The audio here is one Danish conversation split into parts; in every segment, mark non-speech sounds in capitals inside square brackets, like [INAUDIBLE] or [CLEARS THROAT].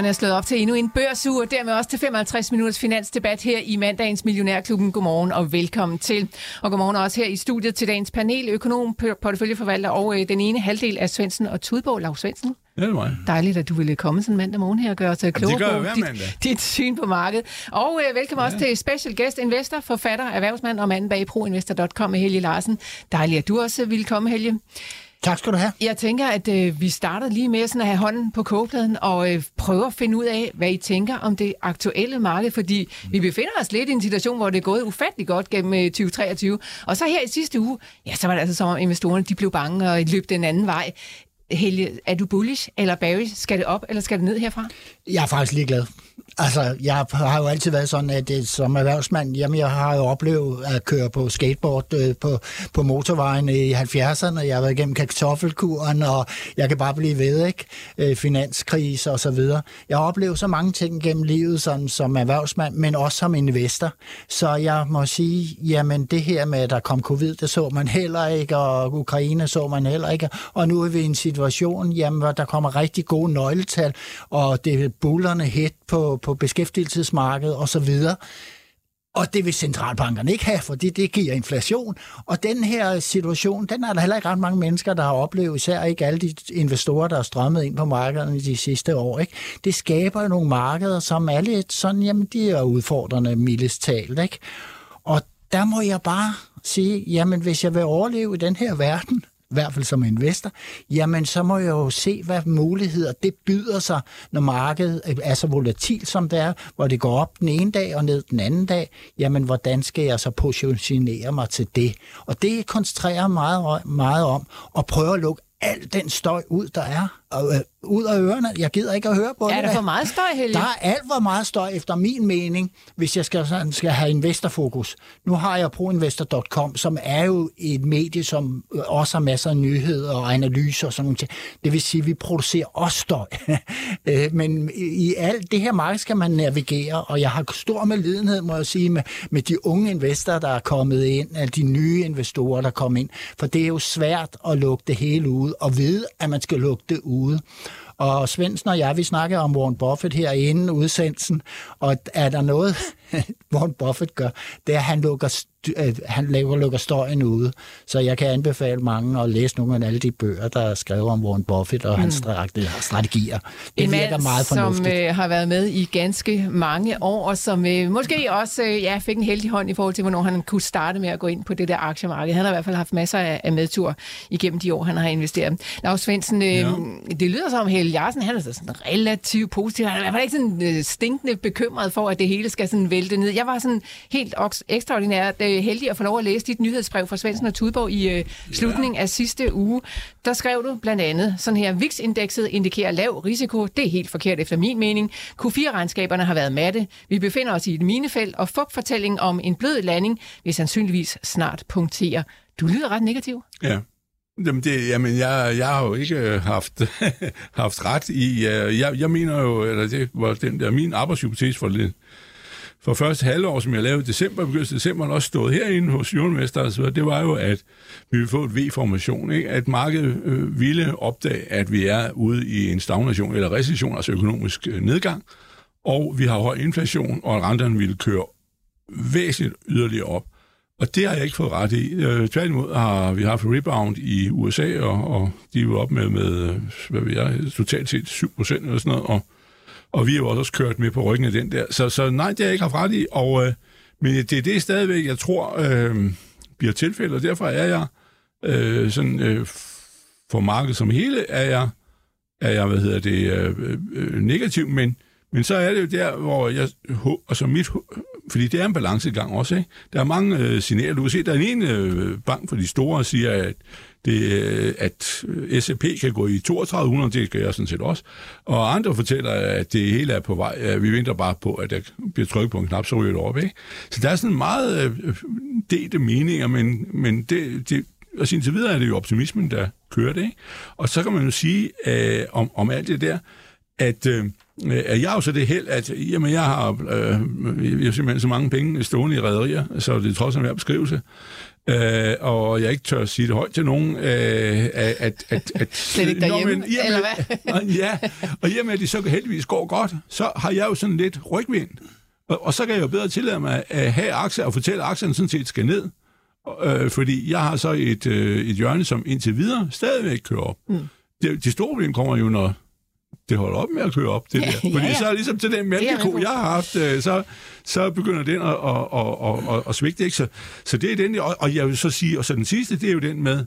Døren er slået op til endnu en børsuge, og dermed også til 55 minutters finansdebat her i mandagens Millionærklubben. Godmorgen og velkommen til. Og godmorgen også her i studiet til dagens panel, økonom, porteføljeforvalter og øh, den ene halvdel af Svendsen og Tudborg, Lars Svendsen. Ja, det er mig. Dejligt, at du ville komme sådan mandag morgen her og gøre os klogere gør jeg på dit, dit syn på markedet. Og øh, velkommen ja. også til special guest investor, forfatter, erhvervsmand og manden bag proinvestor.com med Helge Larsen. Dejligt, at du også ville komme, Helge. Tak skal du have. Jeg tænker, at øh, vi starter lige med sådan at have hånden på kogepladen og øh, prøve at finde ud af, hvad I tænker om det aktuelle marked, fordi vi befinder os lidt i en situation, hvor det er gået ufattelig godt gennem øh, 2023. Og så her i sidste uge, ja, så var det altså som om investorerne de blev bange og løb den anden vej. Helge, er du bullish eller bearish? Skal det op, eller skal det ned herfra? Jeg er faktisk ligeglad. Altså, jeg har jo altid været sådan, at det, som erhvervsmand, jamen, jeg har jo oplevet at køre på skateboard øh, på, på motorvejen øh, i 70'erne. Jeg har været igennem kartoffelkuren, og jeg kan bare blive ved, ikke? Øh, finanskrise og så videre. Jeg har oplevet så mange ting gennem livet som, som erhvervsmand, men også som investor. Så jeg må sige, jamen det her med, at der kom covid, det så man heller ikke, og Ukraine så man heller ikke. Og nu er vi i en situation, jamen, hvor der kommer rigtig gode nøgletal, og det er bullerne hit på, på beskæftigelsesmarkedet og så videre. Og det vil centralbankerne ikke have, fordi det giver inflation. Og den her situation, den er der heller ikke ret mange mennesker, der har oplevet, især ikke alle de investorer, der er strømmet ind på markederne i de sidste år. Ikke? Det skaber nogle markeder, som er lidt sådan, jamen de er udfordrende mildest talt. Ikke? Og der må jeg bare sige, jamen hvis jeg vil overleve i den her verden, i hvert fald som investor, jamen så må jeg jo se, hvad muligheder det byder sig, når markedet er så volatilt som det er, hvor det går op den ene dag og ned den anden dag, jamen hvordan skal jeg så positionere mig til det? Og det koncentrerer meget, meget om at prøve at lukke al den støj ud, der er, og, øh, ud af ørerne. Jeg gider ikke at høre på det. Er der for meget støj, Helge? Der er alt for meget støj, efter min mening, hvis jeg skal, sådan, skal have investorfokus. Nu har jeg proinvestor.com, som er jo et medie, som også har masser af nyheder og analyser og sådan noget. Det vil sige, at vi producerer også støj. [LAUGHS] Øh, Men i alt det her marked skal man navigere, og jeg har stor medlidenhed, må jeg sige, med, med de unge investorer, der er kommet ind, eller de nye investorer, der er kommet ind. For det er jo svært at lukke det hele ud, og vide, at man skal lukke det ude. Og Svendsen og jeg, vi snakkede om Warren Buffett herinde, udsendelsen, og er der noget, [LAUGHS] Warren Buffett gør, det er, at han lukker, øh, han lukker, lukker støjen ude. Så jeg kan anbefale mange at læse nogle af alle de bøger, der er skrevet om Warren Buffett og hans mm. strategier. Det en virker mand, meget fornuftigt. som øh, har været med i ganske mange år, og som øh, måske også øh, ja, fik en heldig hånd i forhold til, hvornår han kunne starte med at gå ind på det der aktiemarked. Han har i hvert fald haft masser af, af medtur igennem de år, han har investeret. Lars Svendsen, øh, ja. det lyder som Helge Larsen, han er så sådan relativt positiv. Han er i hvert fald ikke sådan øh, stinkende bekymret for, at det hele skal sådan vælte ned. Jeg var sådan helt ekstraordinært øh, heldig at få lov at læse dit nyhedsbrev fra Svendsen og Tudborg i øh, slutningen af sidste uge. Der skrev du blandt andet sådan her, VIX-indekset indikerer lav risiko. Det er helt forkert efter min mening. Q4-regnskaberne har været matte. Vi befinder os i et minefelt, og FUP-fortællingen om en blød landing vil sandsynligvis snart punktere. Du lyder ret negativ. Ja. Jamen, det, jamen jeg, jeg har jo ikke haft, [LAUGHS] haft ret i... øh, Jeg, jeg mener jo, eller det var den der min arbejdshypotese for lidt, for første halvår, som jeg lavede i december, begyndelsen af december, og også stået herinde hos Jørgenmester, så det var jo, at vi ville få et V-formation, ikke? at markedet øh, ville opdage, at vi er ude i en stagnation eller recession, altså økonomisk øh, nedgang, og vi har høj inflation, og renterne ville køre væsentligt yderligere op. Og det har jeg ikke fået ret i. Øh, tværtimod har vi haft rebound i USA, og, og de er jo op med, med øh, hvad ved jeg, totalt set 7 procent eller sådan noget, og, og vi har jo også kørt med på ryggen af den der. Så, så nej, det har jeg ikke haft ret i, og, øh, men det er det stadigvæk, jeg tror, øh, bliver tilfældet, og derfor er jeg øh, sådan, øh, for markedet som hele, er jeg, er jeg hvad hedder det, øh, øh, negativ, men, men så er det jo der, hvor jeg, og så altså mit fordi det er en balancegang også. Ikke? Der er mange øh, signaler. Du kan se, der er en øh, bank for de store, der siger, at, det, øh, at øh, SAP kan gå i 3200, det skal jeg sådan set også. Og andre fortæller, at det hele er på vej. At vi venter bare på, at der bliver trykket på en knap, så ryger det op. Ikke? Så der er sådan meget øh, delte meninger, men, men det, det, og indtil videre er det jo optimismen, der kører det. Ikke? Og så kan man jo sige øh, om, om alt det der, at, øh, at jeg har jo så det held, at jamen, jeg har øh, jeg har simpelthen så mange penge stående i rædderier, så det er trods en beskrivelse. Øh, og jeg ikke tør at sige det højt til nogen, øh, at... at, at, at [LAUGHS] Slet ikke derhjemme, men, jamen, eller hvad? [LAUGHS] ja, og i og med, at de så heldigvis går godt, så har jeg jo sådan lidt rygvind. Og, og så kan jeg jo bedre tillade mig at have aktier og fortælle, at aktierne sådan set skal ned. Øh, fordi jeg har så et, øh, et hjørne, som indtil videre stadigvæk kører op. Mm. Det, de store problem kommer jo, når det holder op med at køre op, det Ja, [LAUGHS] der. ja, Fordi ja. så er ligesom til den mælkeko, jeg har haft, øh, så, så begynder den at, at, at, at, at svigte. Ikke? Så, så det er den, og, og jeg vil så sige, og så den sidste, det er jo den med,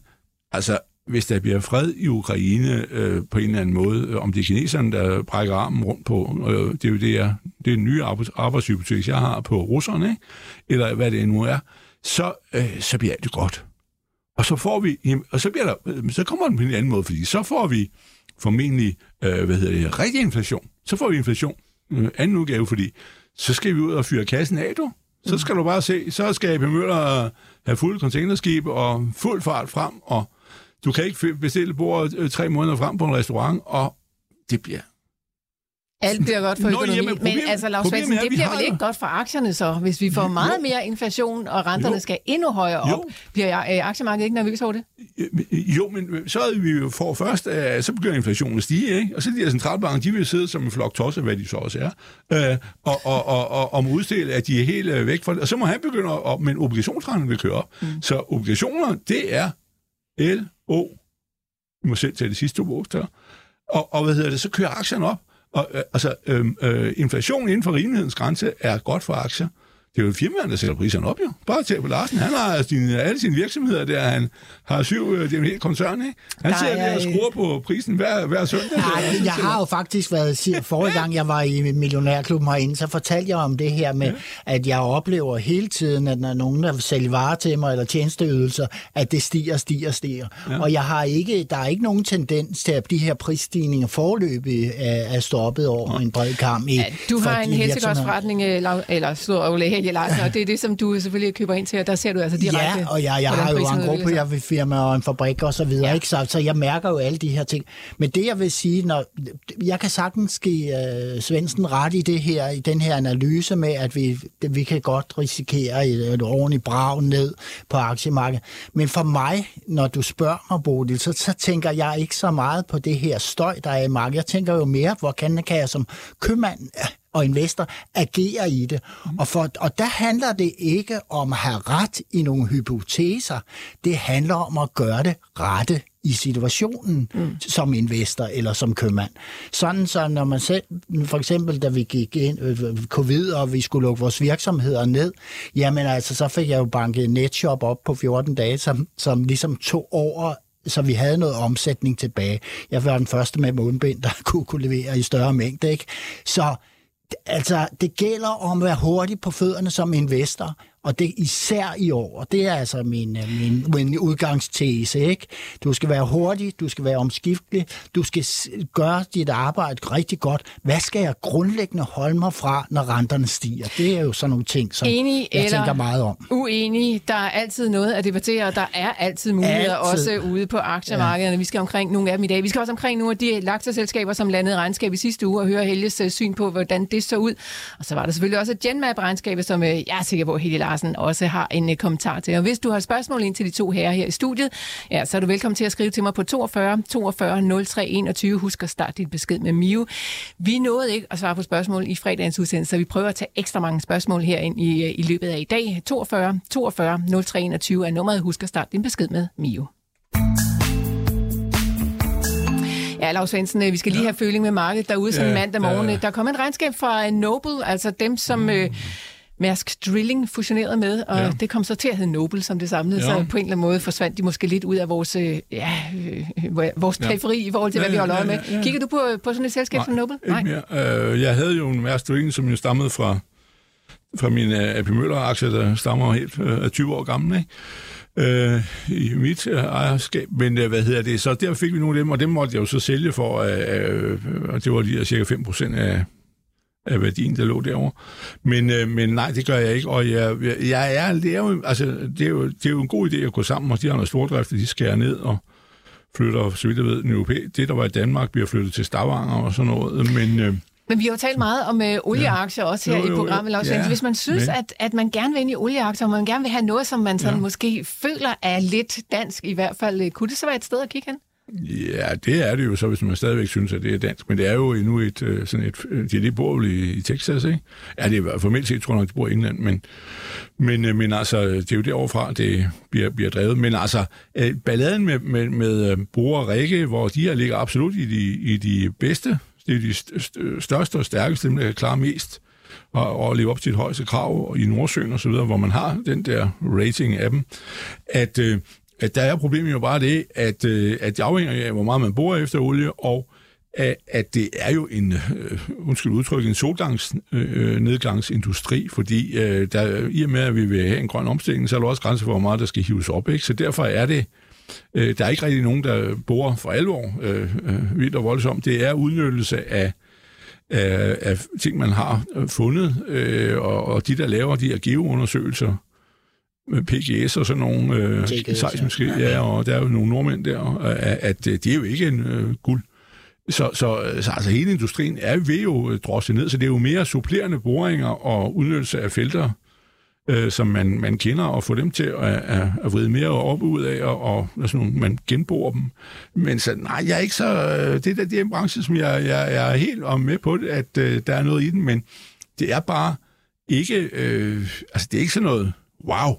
altså, hvis der bliver fred i Ukraine øh, på en eller anden måde, øh, om det er kineserne, der brækker armen rundt på, øh, det er jo det, jeg, det er en ny arbejds, arbejdshypotek, jeg har på russerne, ikke? eller hvad det nu er, så, øh, så bliver alt godt. Og så får vi, og så, bliver der, øh, så kommer den på en anden måde, fordi så får vi formentlig, øh, hvad hedder det, rigtig inflation. Så får vi inflation, øh, anden udgave, fordi så skal vi ud og fyre kassen af, du. Så skal du bare se, så skal AP Møller have fulde containerskib og fuld fart frem, og du kan ikke bestille bordet øh, tre måneder frem på en restaurant, og det bliver... Alt bliver godt for Nå, økonomien, jamen, men problemet- altså, Lars Svendsen, det bliver vel ikke jo- godt for aktierne så, hvis vi får Jo. meget mere inflation, og renterne Jo. skal endnu højere Jo. op. Bliver øh, aktiemarkedet ikke nervøs over det? Øh, Jo, men så er vi jo for først, øh, så begynder inflationen at stige, ikke? og så de her centralbanker, de vil sidde som en flok tosser, hvad de så også er, øh, og, og, og, og, og udstille, at de er helt øh, væk fra det. Og så må han begynde at, men obligationsrenten vil køre op. Mm. Så obligationer, det er L-O. Vi må selv tage de sidste to bogstaver. Og, og hvad hedder det, så kører aktierne op. Og, øh, altså, øhm, øh, øh, inflation inden for rimelighedens grænse er godt for aktier. Det er jo firmaerne, der sætter priserne op, jo. Bare til på Larsen. Han har sine, alle sine virksomheder der. Han har syv, øh, det er en hel koncern, ikke? Han Der sidder der er, og øh, skruer på prisen hver, hver søndag. Nej, jeg har jo faktisk været, siger- forrige gang jeg var i Millionærklubben herinde, så fortalte jeg om det her med, at jeg oplever hele tiden, at når nogen der sælger varer til mig, eller tjenesteydelser, at det stiger, stiger, stiger. Ja. Og jeg har ikke, der er ikke nogen tendens til, at de her prisstigninger forløbig er, er stoppet over en bred kamp. I, Ja, du har en helsegårdsforretning, øh, Lau- eller Stor Ole Helge Larsen, og det er det, som du selvfølgelig køber ind til, og der ser du altså direkte, Ja, og jeg, jeg hvordan har jo en gruppe, jeg firma og en fabrik og så videre, Ja. ikke? Så, så jeg mærker jo alle de her ting. Men det, jeg vil sige, når, jeg kan sagtens give uh, Svendsen ret i det her, i den her analyse med, at vi, vi kan godt risikere et, et ordentligt brag ned på aktiemarkedet. Men for mig, når du spørger mig, Bodil, så, så tænker jeg ikke så meget på det her støj, der er i markedet. Jeg tænker jo mere, hvor kan, kan jeg som købmand og investor agerer i det. Mm. Og, for, og der handler det ikke om at have ret i nogle hypoteser. Det handler om at gøre det rette i situationen mm. som investor eller som købmand. Sådan så når man selv, for eksempel da vi gik ind øh, covid, og vi skulle lukke vores virksomheder ned, jamen altså, så fik jeg jo banket netshop op på 14 dage, som, som ligesom tog over så vi havde noget omsætning tilbage. Jeg var den første med mundbind, der [LAUGHS] kunne, kunne levere i større mængde. Ikke? Så altså, det gælder om at være hurtig på fødderne som investor, og det især i år. Og det er altså min, øh, min, min udgangstese. Ikke? Du skal være hurtig, du skal være omskiftelig, du skal gøre dit arbejde rigtig godt. Hvad skal jeg grundlæggende holde mig fra, når renterne stiger? Det er jo sådan nogle ting, som Enig jeg tænker meget om. Uenig. Der er altid noget at debattere, og der er altid muligheder Altid. også ude på aktiemarkederne. Ja. Vi skal omkring nogle af dem i dag. Vi skal også omkring nogle af de lakserselskaber, som landede regnskab i sidste uge, og høre Helges øh, syn på, hvordan det så ud. Og så var der selvfølgelig også et Genmap-regnskab, som øh, jeg er sikker på, at Helge Larsen også har en øh, kommentar til. Og hvis du har spørgsmål ind til de to herrer her i studiet, ja, så er du velkommen til at skrive til mig på 42 42 03 21. Husk at starte dit besked med Mio. Vi nåede ikke at svare på spørgsmål i fredagens udsendelse, så vi prøver at tage ekstra mange spørgsmål herind i, øh, i løbet af i dag. 42 42 03 21 er nummeret. Husk at starte din besked med Mio. Ja, Lars Svendsen, øh, vi skal lige have føling med markedet derude sådan Ja, en mandag morgen. ja. Der kom et regnskab fra Noble, altså dem, som øh, Mærsk Drilling fusionerede med, og Ja. ja. det kom så til at hedde Noble, som det samlede, Ja. så på en eller anden måde forsvandt de måske lidt ud af vores, øh, ja, øh, vores Ja. periferi i forhold til, Ja, hvad vi ja, holder øje ja, med. ja, ja. Kigger du på, på sådan et selskab som Noble? Ikke mere. Øh, jeg havde jo en Mærsk Drilling, som jo stammede fra fra mine AP Møller-aktier, der stammer helt øh, 20 år gamle, ikke? øh, i mit øh, ejerskab. Men øh, hvad hedder det? Så der fik vi nogle af dem, og dem måtte jeg jo så sælge for, øh, øh, og det var lige cirka 5 procent af, af værdien, der lå derovre. Men, øh, men nej, det gør jeg ikke, og jeg, jeg, jeg er, det er, jo, altså, det, er jo, det er jo en god idé at gå sammen, og de har noget stordrift, de skærer ned og flytter, så vidt jeg ved, den europæ- det, der var i Danmark, bliver flyttet til Stavanger og sådan noget, men... Øh, men vi har jo talt meget om øh, olieaktier ja. også her jo, jo, i programmet, Lars ja, Hvis man synes, men... at, at man gerne vil ind i olieaktier, og man gerne vil have noget, som man sådan ja. måske føler er lidt dansk i hvert fald, øh, kunne det så være et sted at kigge hen? Ja, det er det jo så, hvis man stadigvæk synes, at det er dansk. Men det er jo endnu et, øh, sådan et, øh, de, de bor jo i, i Texas, ikke? Ja, det er formelt set, tror jeg nok, de bor i England, men, men, øh, men altså, det er jo derovre det bliver, bliver drevet. Men altså, balladen med, med, med Bore og Rikke, hvor de her ligger absolut i de, i de bedste det er de største og stærkeste, dem der kan klare mest og, og leve op til et højeste krav i Nordsøen og så videre, hvor man har den der rating af dem, at, øh, at der er problemet jo bare det, at, øh, at det afhænger af, hvor meget man bor efter olie, og at, at det er jo en, øh, undskyld udtryk, en solgangsnedgangsindustri, øh, fordi der, i og med, at vi vil have en grøn omstilling, så er der også grænser for, hvor meget der skal hives op. Ikke? Så derfor er det, der er ikke rigtig nogen, der bor for alvor øh, øh, vildt og voldsomt. Det er udnyttelse af, af, af ting, man har fundet, øh, og, og de, der laver de her geoundersøgelser, PGS og sådan nogle øh, seismiske, ja, og der er jo nogle nordmænd der, at, at det er jo ikke en øh, guld. Så, så, så altså hele industrien er ved jo drosset ned, så det er jo mere supplerende boringer og udnyttelse af felter, øh, som man, man kender, og få dem til at, at, at vride mere op ud af, og, og sådan nogle, man genbor dem. Men så, nej, jeg er ikke så... Øh, det, der, det er en branche, som jeg, jeg, jeg er helt om med på, det, at øh, der er noget i den, men det er bare ikke... Øh, altså, det er ikke sådan noget wow.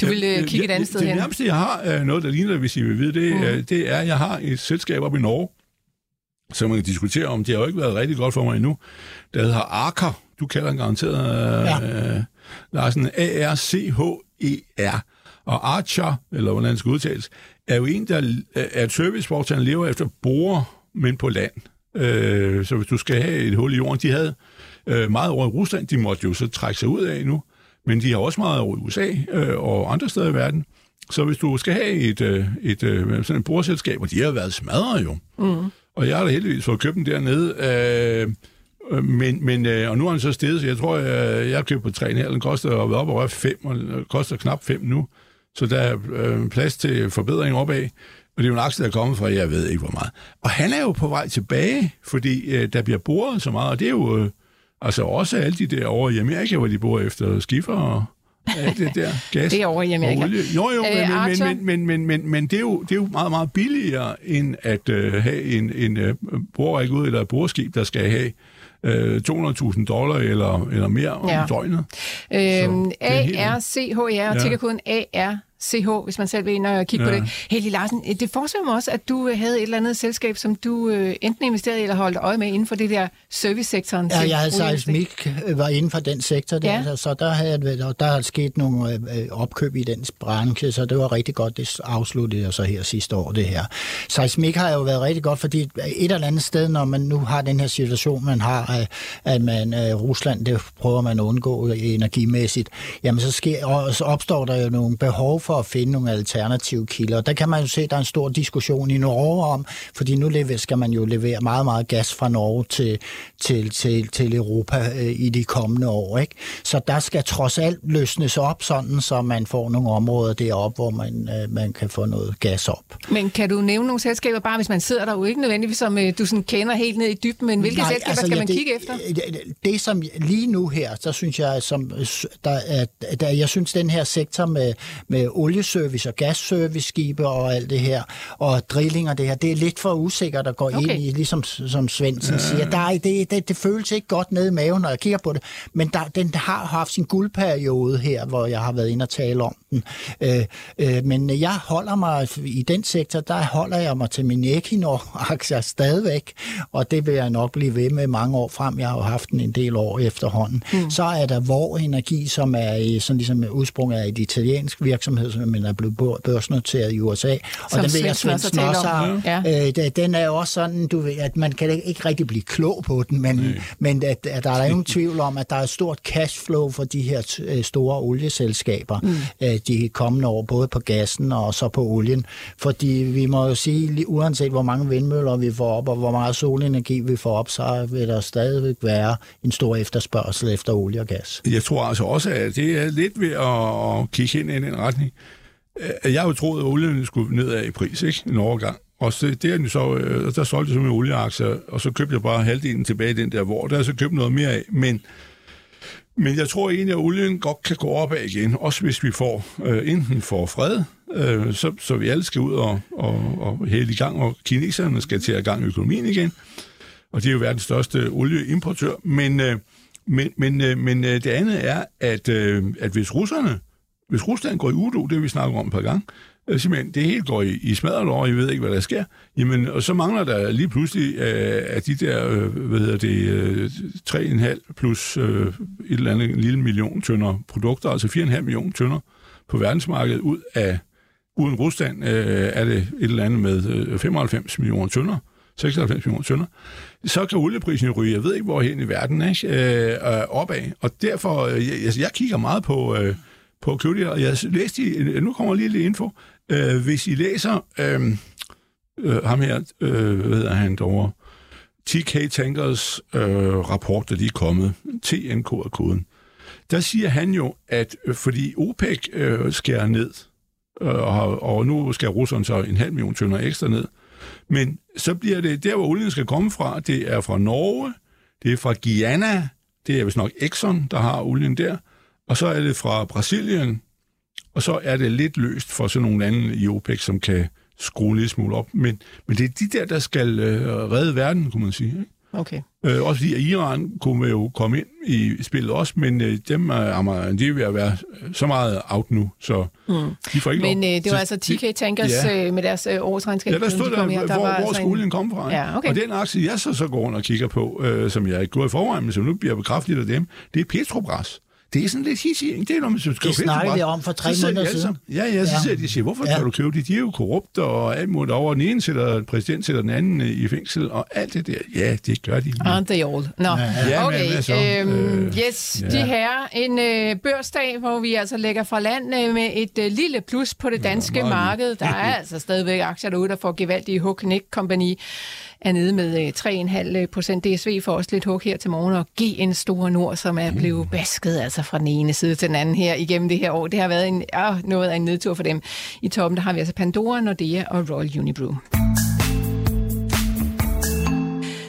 Du vil øh, kigge et andet sted hen? Det nærmeste, jeg har øh, noget, der ligner, hvis I vil vide det, mm. øh, det er, at jeg har et selskab op i Norge, så man kan diskutere om, det har jo ikke været rigtig godt for mig endnu, der hedder Arker. Du kalder den garanteret... Øh, ja. Larsen, A-R-C-H-E-R. E og Archer, eller hvordan det skal udtales, er jo en, der er et serviceforetagende, lever efter borer, men på land. Øh, så hvis du skal have et hul i jorden, de havde øh, meget over i Rusland, de måtte jo så trække sig ud af nu, men de har også meget over i USA øh, og andre steder i verden. Så hvis du skal have et, øh, et, øh, sådan et borselskab, og de har været smadret jo, mm. og jeg har da heldigvis fået købt dem dernede, øh, Øh, men, men, øh, og nu er den så stedet, så jeg tror, jeg, jeg købte på 3,5. Den koster op og 5, og koster knap 5 nu. Så der er øh, plads til forbedring opad. Og det er jo en aktie, der er kommet fra, jeg ved ikke hvor meget. Og han er jo på vej tilbage, fordi øh, der bliver boret så meget, og det er jo øh, altså også alle de der over i Amerika, hvor de bor efter skifer og alt det der gas. [LAUGHS] det er over i Amerika. Olie. Jo, jo, øh, men, men, men, men, men, men, det, er jo, det er jo meget, meget billigere, end at øh, have en, en øh, borræk ud, eller et boreskib, der skal have øh, 200.000 dollar eller, eller mere om ja. døgnet. Øhm, ARCHR, ja. tickerkoden AR CH, hvis man selv vil ind og kigge ja. på det. Helge Larsen, det forestiller mig også, at du øh, havde et eller andet selskab, som du øh, enten investerede i eller holdt øje med inden for det der servicesektoren. Ja, jeg havde Seismik, øh, var inden for den sektor der, ja. så der havde og der har sket nogle øh, opkøb i den branche, så det var rigtig godt, det afsluttede jeg så her sidste år, det her. Seismik har jo været rigtig godt, fordi et eller andet sted, når man nu har den her situation, man har, at man, Rusland, det prøver man at undgå energimæssigt, jamen så, sker, og så opstår der jo nogle behov for for at finde nogle alternative kilder. Der kan man jo se, at der er en stor diskussion i Norge om, fordi nu skal man jo levere meget, meget gas fra Norge til, til, til, til Europa øh, i de kommende år. Ikke? Så der skal trods alt løsnes op, sådan så man får nogle områder deroppe, hvor man, øh, man kan få noget gas op. Men kan du nævne nogle selskaber, bare hvis man sidder der jo ikke nødvendigvis, som øh, du sådan kender helt ned i dybden, men hvilke Nej, selskaber altså, skal ja, man det, kigge efter? Det, det, som lige nu her, så synes jeg, som, der, der, jeg synes, den her sektor med, med olieservice og gasservice-skibe og alt det her, og drilling og det her, det er lidt for usikkert at gå okay. ind i, ligesom som Svendsen ja. siger. Der er, det, det, det føles ikke godt nede i maven, når jeg kigger på det, men der, den har haft sin guldperiode her, hvor jeg har været inde og tale om den. Øh, øh, men jeg holder mig, i den sektor, der holder jeg mig til min Equinor-aktier stadigvæk, og det vil jeg nok blive ved med mange år frem. Jeg har jo haft den en del år efterhånden. Mm. Så er der Vor Energi, som er sådan ligesom udsprunget af et italiensk virksomhed, som er blevet børsnoteret i USA. Og som den ved jeg, Svendsen også har. Ja. Øh, den er jo også sådan, du ved, at man kan ikke rigtig blive klog på den, men, mm. men at, at der er ingen tvivl om, at der er et stort cashflow for de her øh, store olieselskaber mm. øh, de kommende år, både på gassen og så på olien. Fordi vi må jo sige, uanset hvor mange vindmøller vi får op, og hvor meget solenergi vi får op, så vil der stadigvæk være en stor efterspørgsel efter olie og gas. Jeg tror altså også, at det er lidt ved at kigge ind i den retning. Øh, jeg har jo troet, at olien skulle nedad i pris, ikke? En overgang. Og så, det den så, øh, der solgte jeg så med olieaktier, og så købte jeg bare halvdelen tilbage i den der, hvor der er så købt noget mere af. Men, men jeg tror egentlig, at olien godt kan gå op igen, også hvis vi får øh, enten får fred, øh, så, så vi alle skal ud og, og, og hælde i gang, og kineserne skal til at gang i økonomien igen. Og det er jo verdens største olieimportør. Men, øh, men, men, øh, men øh, det andet er, at, øh, at hvis russerne, hvis Rusland går i udo, det vi snakker om et par gange, øh, simpelthen, det hele går i, i smadret I ved ikke, hvad der sker. Jamen, og så mangler der lige pludselig øh, af de der, øh, hvad hedder det, øh, 3,5 plus øh, et eller andet lille million tønder produkter, altså 4,5 million tønder på verdensmarkedet ud af, uden Rusland øh, er det et eller andet med øh, 95 millioner tønder. 96 millioner tønder, så kan olieprisen ryge, jeg ved ikke hvorhen i verden, ikke? Øh, øh opad. Og derfor, øh, jeg, altså, jeg kigger meget på, øh, på at og jeg læste, i, nu kommer lige lidt info, Øh, hvis I læser øh, øh, ham her, øh, hvad hedder han derovre, TK Tankers øh, rapport, der lige er kommet, TNK er koden, der siger han jo, at øh, fordi OPEC øh, skærer ned, øh, og, og nu skal russerne så en halv million tønder ekstra ned, men så bliver det, der hvor olien skal komme fra, det er fra Norge, det er fra Guyana, det er vist nok Exxon, der har olien der, og så er det fra Brasilien, og så er det lidt løst for sådan nogle lande i OPEC, som kan skrue en lille smule op. Men, men det er de der, der skal øh, redde verden, kunne man sige. Ikke? Okay. Øh, også fordi, at Iran kunne jo komme ind i spillet også, men øh, dem er, de er ved at være så meget out nu, så mm. de får ikke Men lov. øh, det var så, altså TK Tankers ja. øh, med deres øh, årsregnskab. Ja, der stod de der, her. der hvor, hvor altså skolen en... kom fra. Ja, okay. Og den aktie, jeg så, så går rundt og kigger på, øh, som jeg ikke går i forvejen, men som nu bliver bekræftet af dem, det er Petrobras. Det er sådan lidt hissig, ikke? Det er, når man skal Det snakkede vi om for tre måneder siden. Ja, ja, så ja. siger de, siger, hvorfor ja. kan du købe det? De er jo korrupte og alt muligt over. Den ene sætter præsident sætter den anden i fængsel, og alt det der. Ja, det gør de. Aren't they all? Nå, no. ja, okay. Men, så, øhm, øh, yes, ja. de her en øh, børsdag, hvor vi altså lægger fra land øh, med et øh, lille plus på det danske ja, marked. Der er altså stadigvæk aktier derude, der får gevaldige Hook Nick Company er nede med 3,5 øh, procent. DSV får også lidt hug her til morgen, og en Stor Nord, som er blevet mm. basket altså fra den ene side til den anden her igennem det her år. Det har været en, ja, noget af en nedtur for dem. I toppen der har vi altså Pandora, Nordea og Royal Unibrew.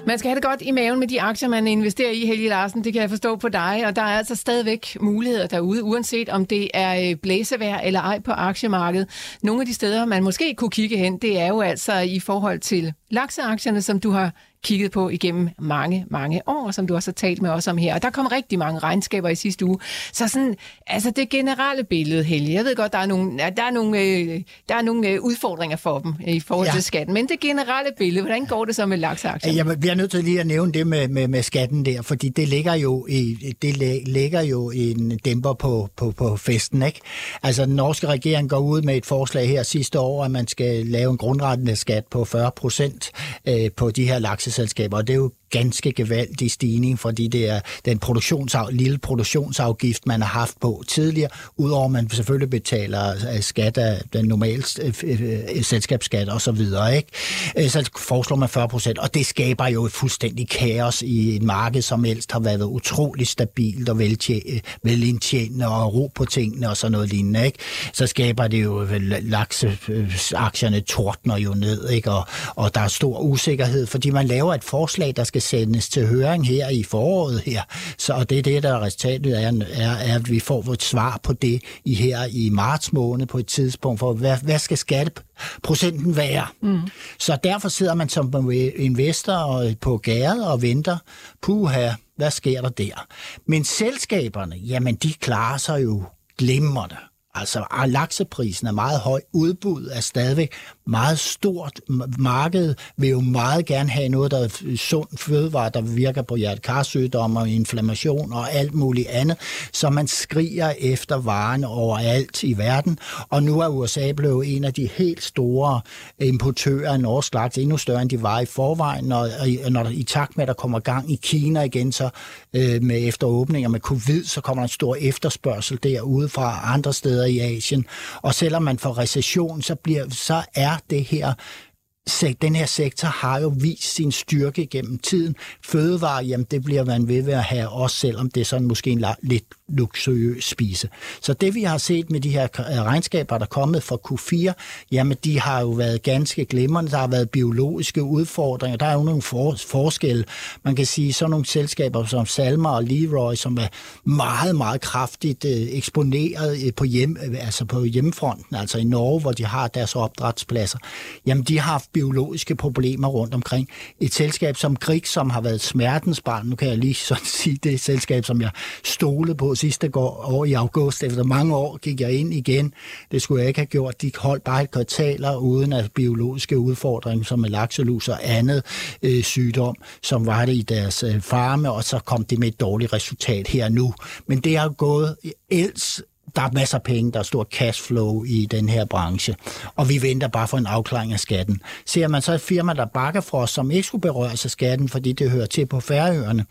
Man skal have det godt i maven med de aktier, man investerer i, Helge Larsen. Det kan jeg forstå på dig. Og der er altså stadigvæk muligheder derude, uanset om det er blæsevær blæsevejr eller ej på aktiemarkedet. Nogle af de steder, man måske kunne kigge hen, det er jo altså i forhold til lakseaktierne, som du har kigget på igennem mange, mange år, som du også har talt med os om her. Og der kom rigtig mange regnskaber i sidste uge. Så sådan, altså det generelle billede, Helge, jeg ved godt, der er nogle, der er nogle, øh, der er nogle øh, udfordringer for dem i forhold ja. til skatten, men det generelle billede, hvordan går det så med lakseaktier? Jeg bliver nødt til lige at nævne det med, med, med skatten der, fordi det ligger jo, i, det lægger jo en dæmper på, på, på festen, ikke? Altså den norske regering går ud med et forslag her sidste år, at man skal lave en grundrettende skat på 40 procent øh, på de her lakseselskaber, og det er jo ganske gevaldig stigning, fordi det er den produktionsaf, lille produktionsafgift, man har haft på tidligere, udover at man selvfølgelig betaler øh, skat af den normale øh, øh, selskabsskat og så videre. Ikke? Så foreslår man 40 procent, og det skaber jo et fuldstændig kaos i et marked, som helst har været utrolig stabilt og velindtjenende og ro på tingene og sådan noget lignende. Ikke? Så skaber det jo lakseaktierne tordner jo ned, ikke? Og, og der er stor usikkerhed, fordi man laver et forslag, der skal skal sendes til høring her i foråret her. Så det er det, der er resultatet er, er, er, at vi får et svar på det i her i marts måned på et tidspunkt, for hvad, hvad skal skatteprocenten være? Mm. Så derfor sidder man som investor på gæret og venter, puha, hvad sker der der? Men selskaberne, jamen de klarer sig jo glimrende. Altså, lakseprisen er meget høj. Udbud er stadigvæk meget stort. Markedet vil jo meget gerne have noget, der er sund fødevare, der virker på hjertekarsygdomme og inflammation og alt muligt andet. Så man skriger efter varen overalt i verden. Og nu er USA blevet en af de helt store importører af norsk laks, endnu større end de var i forvejen. Når, når der, i takt med, at der kommer gang i Kina igen, så øh, med efteråbninger med covid, så kommer der en stor efterspørgsel derude fra andre steder i Asien. Og selvom man får recession, så, bliver, så er er det her den her sektor har jo vist sin styrke gennem tiden. Fødevare, jamen det bliver man ved at have, også selvom det er sådan måske en lidt luksuriøs spise. Så det vi har set med de her øh, regnskaber, der er kommet fra Q4, jamen de har jo været ganske glimrende. Der har været biologiske udfordringer. Der er jo nogle for, forskelle. Man kan sige, sådan nogle selskaber som Salma og Leroy, som er meget, meget kraftigt øh, eksponeret øh, på, hjem, øh, altså på hjemmefronten, altså i Norge, hvor de har deres opdrætspladser. Jamen de har haft biologiske problemer rundt omkring. Et selskab som Grig, som har været smertensbarn, nu kan jeg lige [LAUGHS] sådan sige, det er et selskab, som jeg stolede på sidste år i august. Efter mange år gik jeg ind igen. Det skulle jeg ikke have gjort. De holdt bare et kvartaler uden at biologiske udfordringer, som med lakselus og andet øh, sygdom, som var det i deres øh, farme, og så kom det med et dårligt resultat her nu. Men det har gået ellers der er masser af penge, der er stor cashflow i den her branche, og vi venter bare for en afklaring af skatten. Ser man så et firma, der Bakkefrost, som ikke skulle berøres af skatten, fordi det hører til på Færøerne,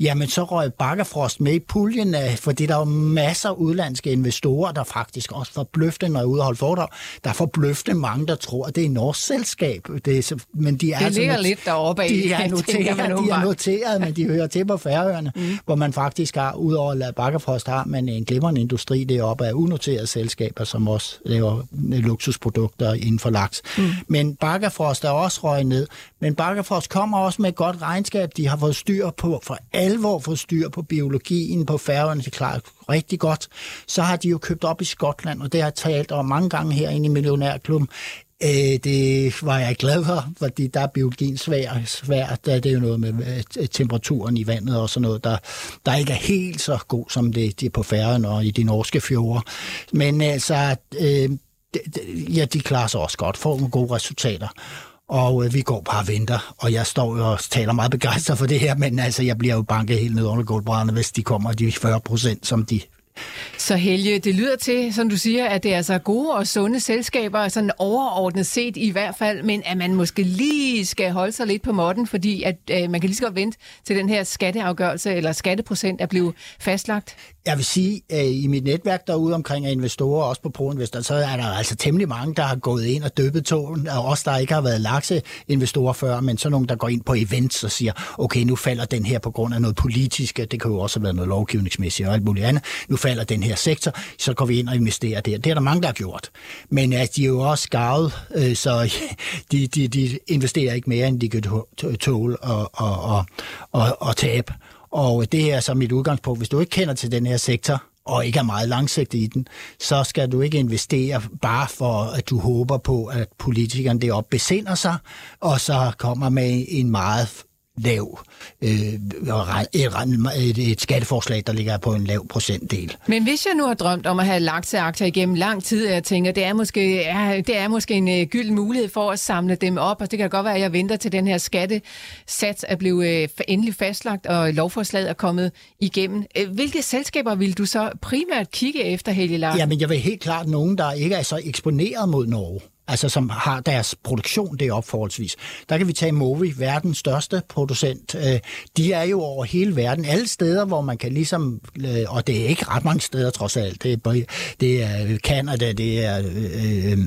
jamen så røg Bakkefrost med i puljen, af, fordi der er masser af udlandske investorer, der faktisk også forbløfte, når jeg er holde foredrag, der er forbløfte mange, der tror, at det er et norsk selskab. Det, er, men de er det altså ligger not- lidt deroppe af. De er [LAUGHS] noteret, de er noteret men de hører til på Færøerne, mm. hvor man faktisk har, udover at Bakkefrost, har man en glimrende industri deroppe, op af unoterede selskaber, som også laver luksusprodukter inden for laks. Mm. Men Bakkafrost er også røget ned. Men Bakkafrost kommer også med et godt regnskab. De har fået styr på, for alvor fået styr på biologien på færgerne. Det klarer rigtig godt. Så har de jo købt op i Skotland, og det har jeg talt om mange gange herinde i Millionærklubben. Øh, det var jeg glad for, fordi der er biologien svær, svær Det er jo noget med øh, temperaturen i vandet og sådan noget, der, der ikke er helt så god, som det, det er på færgen og i de norske fjorde. Men altså, øh, ja, de klarer sig også godt, får nogle gode resultater. Og øh, vi går bare og venter, og jeg står og taler meget begejstret for det her, men altså, jeg bliver jo banket helt ned under gulvbrænderne, hvis de kommer de 40 procent, som de så Helge, det lyder til, som du siger, at det er altså gode og sunde selskaber, sådan overordnet set i hvert fald, men at man måske lige skal holde sig lidt på måtten, fordi at øh, man kan lige så godt vente til den her skatteafgørelse eller skatteprocent er blevet fastlagt. Jeg vil sige, at i mit netværk derude omkring af investorer, også på ProInvestor, så er der altså temmelig mange, der har gået ind og døbet togen, og også der ikke har været lakseinvestorer før, men så nogen, der går ind på events og siger, okay, nu falder den her på grund af noget politisk, det kan jo også have været noget lovgivningsmæssigt og alt muligt andet, nu falder den her sektor, så går vi ind og investerer der. Det er der mange, der har gjort. Men at de er jo også skarvet, øh, så [LAUGHS] de, de, de investerer ikke mere, end de kan tåle og, og, og, og, og tabe. Og det er så mit udgangspunkt. Hvis du ikke kender til den her sektor, og ikke er meget langsigtet i den, så skal du ikke investere bare for, at du håber på, at politikerne deroppe besinder sig, og så kommer med en meget lav, øh, et, et skatteforslag, der ligger på en lav procentdel. Men hvis jeg nu har drømt om at have lakseaktier igennem lang tid, jeg tænker, det er måske, det er måske en uh, gyld mulighed for at samle dem op, og det kan godt være, at jeg venter til den her skattesats er blevet uh, endelig fastlagt, og lovforslaget er kommet igennem. Uh, hvilke selskaber vil du så primært kigge efter, Helge Larsen? Jamen, jeg vil helt klart nogen, der ikke er så eksponeret mod Norge altså som har deres produktion det forholdsvis. Der kan vi tage Movi, verdens største producent. Øh, de er jo over hele verden, alle steder, hvor man kan ligesom, øh, og det er ikke ret mange steder trods alt, det er, det er Canada, det er øh, øh,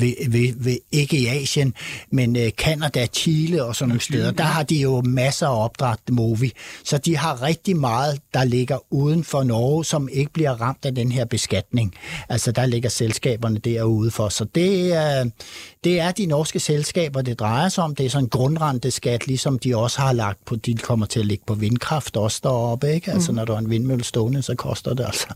ved, ved, ved, ikke i Asien, men øh, Canada, Chile og sådan nogle steder, der har de jo masser af opdræt Movi. Så de har rigtig meget, der ligger uden for Norge, som ikke bliver ramt af den her beskatning. Altså der ligger selskaberne derude for, så det det er, det er de norske selskaber, det drejer sig om. Det er sådan en grundrenteskat, ligesom de også har lagt på, de kommer til at ligge på vindkraft også deroppe. Ikke? Altså, mm. når der er en vindmølle stående, så koster det altså.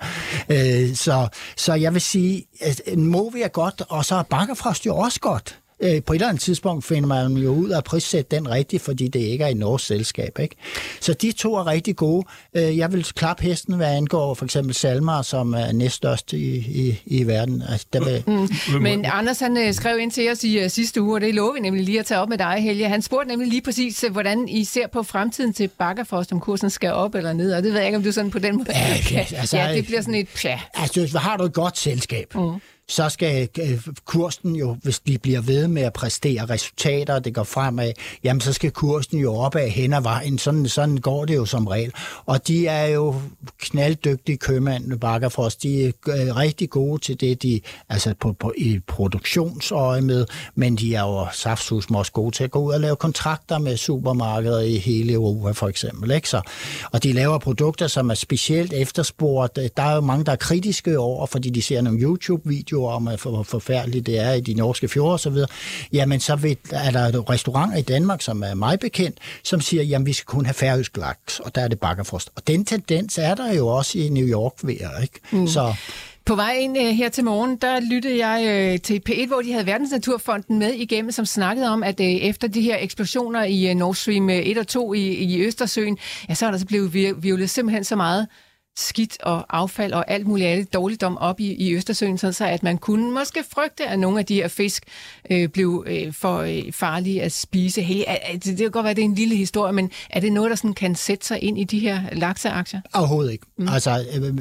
Øh, så, så jeg vil sige, at Movi er godt, og så er Bakkefrost jo også godt. Øh, på et eller andet tidspunkt finder man jo ud af at prissætte den rigtigt, fordi det ikke er et norsk selskab. Ikke? Så de to er rigtig gode. Øh, jeg vil klappe hesten, hvad angår for eksempel Salmar, som er næststørst i, i, i verden. Altså, der vil... mm. Men Anders han øh, skrev ind til os i uh, sidste uge, og det lover vi nemlig lige at tage op med dig, Helge. Han spurgte nemlig lige præcis, hvordan I ser på fremtiden til Bakkerfrost, om kursen skal op eller ned, og det ved jeg ikke, om du sådan på den måde Ja, altså, [LAUGHS] ja, det bliver sådan et... Ja. Altså, har du et godt selskab, mm så skal øh, kursen jo, hvis de bliver ved med at præstere resultater, og det går fremad, jamen så skal kursen jo opad hen ad vejen. Sådan, sådan går det jo som regel. Og de er jo knalddygtige købmænd med Bakkerfrost. De er øh, rigtig gode til det, de altså på, på, i produktionsøje med, men de er jo saftsus også gode til at gå ud og lave kontrakter med supermarkeder i hele Europa for eksempel. Ikke? Så, og de laver produkter, som er specielt efterspurgt. Der er jo mange, der er kritiske over, fordi de ser nogle YouTube-videoer om, hvor forfærdeligt det er i de norske fjorde osv. Jamen, så vil, er der restauranter i Danmark, som er meget bekendt, som siger, jamen, vi skal kun have færøsk laks, og der er det bakkerfrost. Og den tendens er der jo også i New York ved, ikke? Mm. Så På vej ind uh, her til morgen, der lyttede jeg uh, til P1, hvor de havde Verdensnaturfonden med igennem, som snakkede om, at uh, efter de her eksplosioner i uh, Nord Stream 1 og 2 i, i Østersøen, ja, så er der så blevet virvlet simpelthen så meget skidt og affald og alt muligt andet dårligdom op i, i Østersøen, sådan så at man kunne måske frygte, at nogle af de her fisk øh, blev øh, for øh, farlige at spise. Hey, er, er, det, det kan godt være, det er en lille historie, men er det noget, der sådan kan sætte sig ind i de her lakseaktier? Overhovedet ikke. Mm. Altså, øh,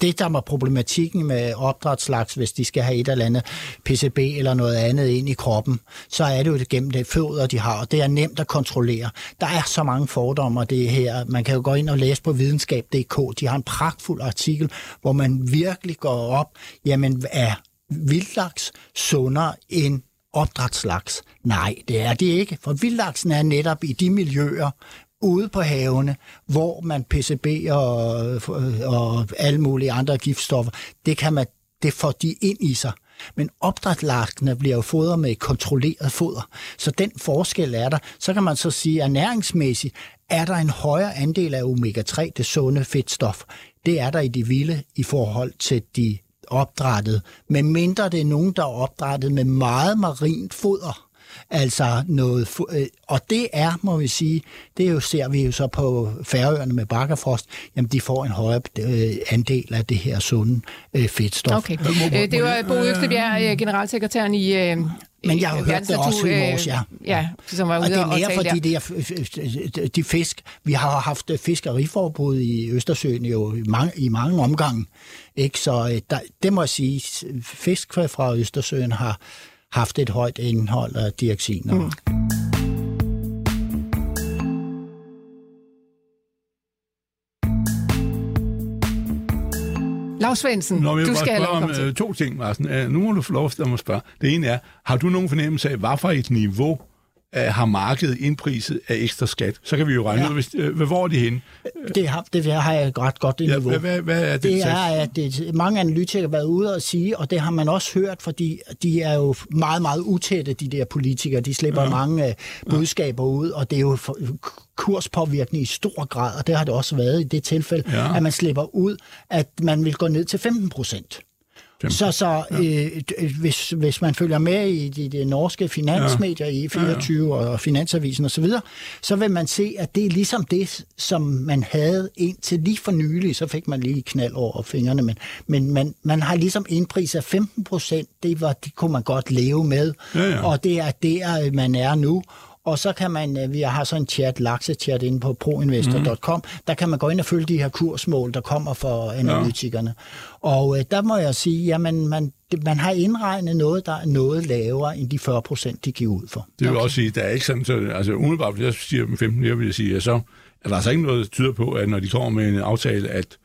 det der var problematikken med opdrætslaks, hvis de skal have et eller andet PCB eller noget andet ind i kroppen, så er det jo gennem det fødder, de har, og det er nemt at kontrollere. Der er så mange fordomme det her. Man kan jo gå ind og læse på videnskab.dk. De har en pragtfuld artikel, hvor man virkelig går op, jamen er vildlaks sundere end opdrætslaks? Nej, det er det ikke, for vildlaksen er netop i de miljøer, ude på havene, hvor man PCB og, og alle mulige andre giftstoffer, det kan man, det får de ind i sig. Men opdrætlaskene bliver jo fodret med kontrolleret foder. Så den forskel er der. Så kan man så sige, at næringsmæssigt er der en højere andel af omega-3, det sunde fedtstof. Det er der i de vilde i forhold til de opdrættet. Men mindre det er nogen, der er opdrættet med meget marint foder. Altså noget, og det er, må vi sige, det jo, ser vi jo så på færøerne med bakkerfrost, jamen de får en højere andel af det her sunde fedtstof. Okay. Det var Bo Østebjerg, generalsekretæren i men jeg har hørt det også i morges, ja. Ja, som var ude og det er og mere tale for der. de der de fisk. Vi har haft fiskeriforbud i Østersøen jo i mange, i mange omgange. Ikke? Så der, det må jeg sige, fisk fra Østersøen har haft et højt indhold af dioxiner. Mm. Lars Svendsen, Nå, du skal have om komme øh, to ting, Marsen. Øh, Nu må du få lov til at spørge. Det ene er, har du nogen fornemmelse af, hvad for et niveau øh, har markedet indpriset af ekstra skat? Så kan vi jo regne Ja. ud, hvis, øh, hvor er de henne? Det, har, det har jeg ret godt det Ja, niveau. hvad, hvad, hvad er det? Det er, at det, mange analytikere har været ude og sige, og det har man også hørt, fordi de er jo meget, meget utætte, de der politikere. De slipper ja. mange uh, budskaber ud, og det er jo for, kurspåvirkning i stor grad, og det har det også været i det tilfælde, Ja. ja. at man slipper ud, at man vil gå ned til 15 procent. Så, så øh, øh, hvis, hvis man følger med i de, de norske finansmedier, i 24 ja, ja. og Finansavisen osv., så, videre, så vil man se, at det er ligesom det, som man havde indtil lige for nylig, så fik man lige knald over fingrene, men, men man, man har ligesom indpriset 15 procent, det, var, det kunne man godt leve med, Ja, ja. og det er der, man er nu. Og så kan man, øh, vi har sådan en chat, laksechat inde på proinvestor.com, mm. der kan man gå ind og følge de her kursmål, der kommer for analytikerne. Ja. Og øh, der må jeg sige, jamen man, man har indregnet noget, der er noget lavere end de 40 procent, de giver ud for. Det vil okay. også sige, der er ikke sådan, så, altså umiddelbart, hvis jeg siger dem 15 jeg vil jeg sige, at så er der altså ikke noget, der tyder på, at når de kommer med en aftale, at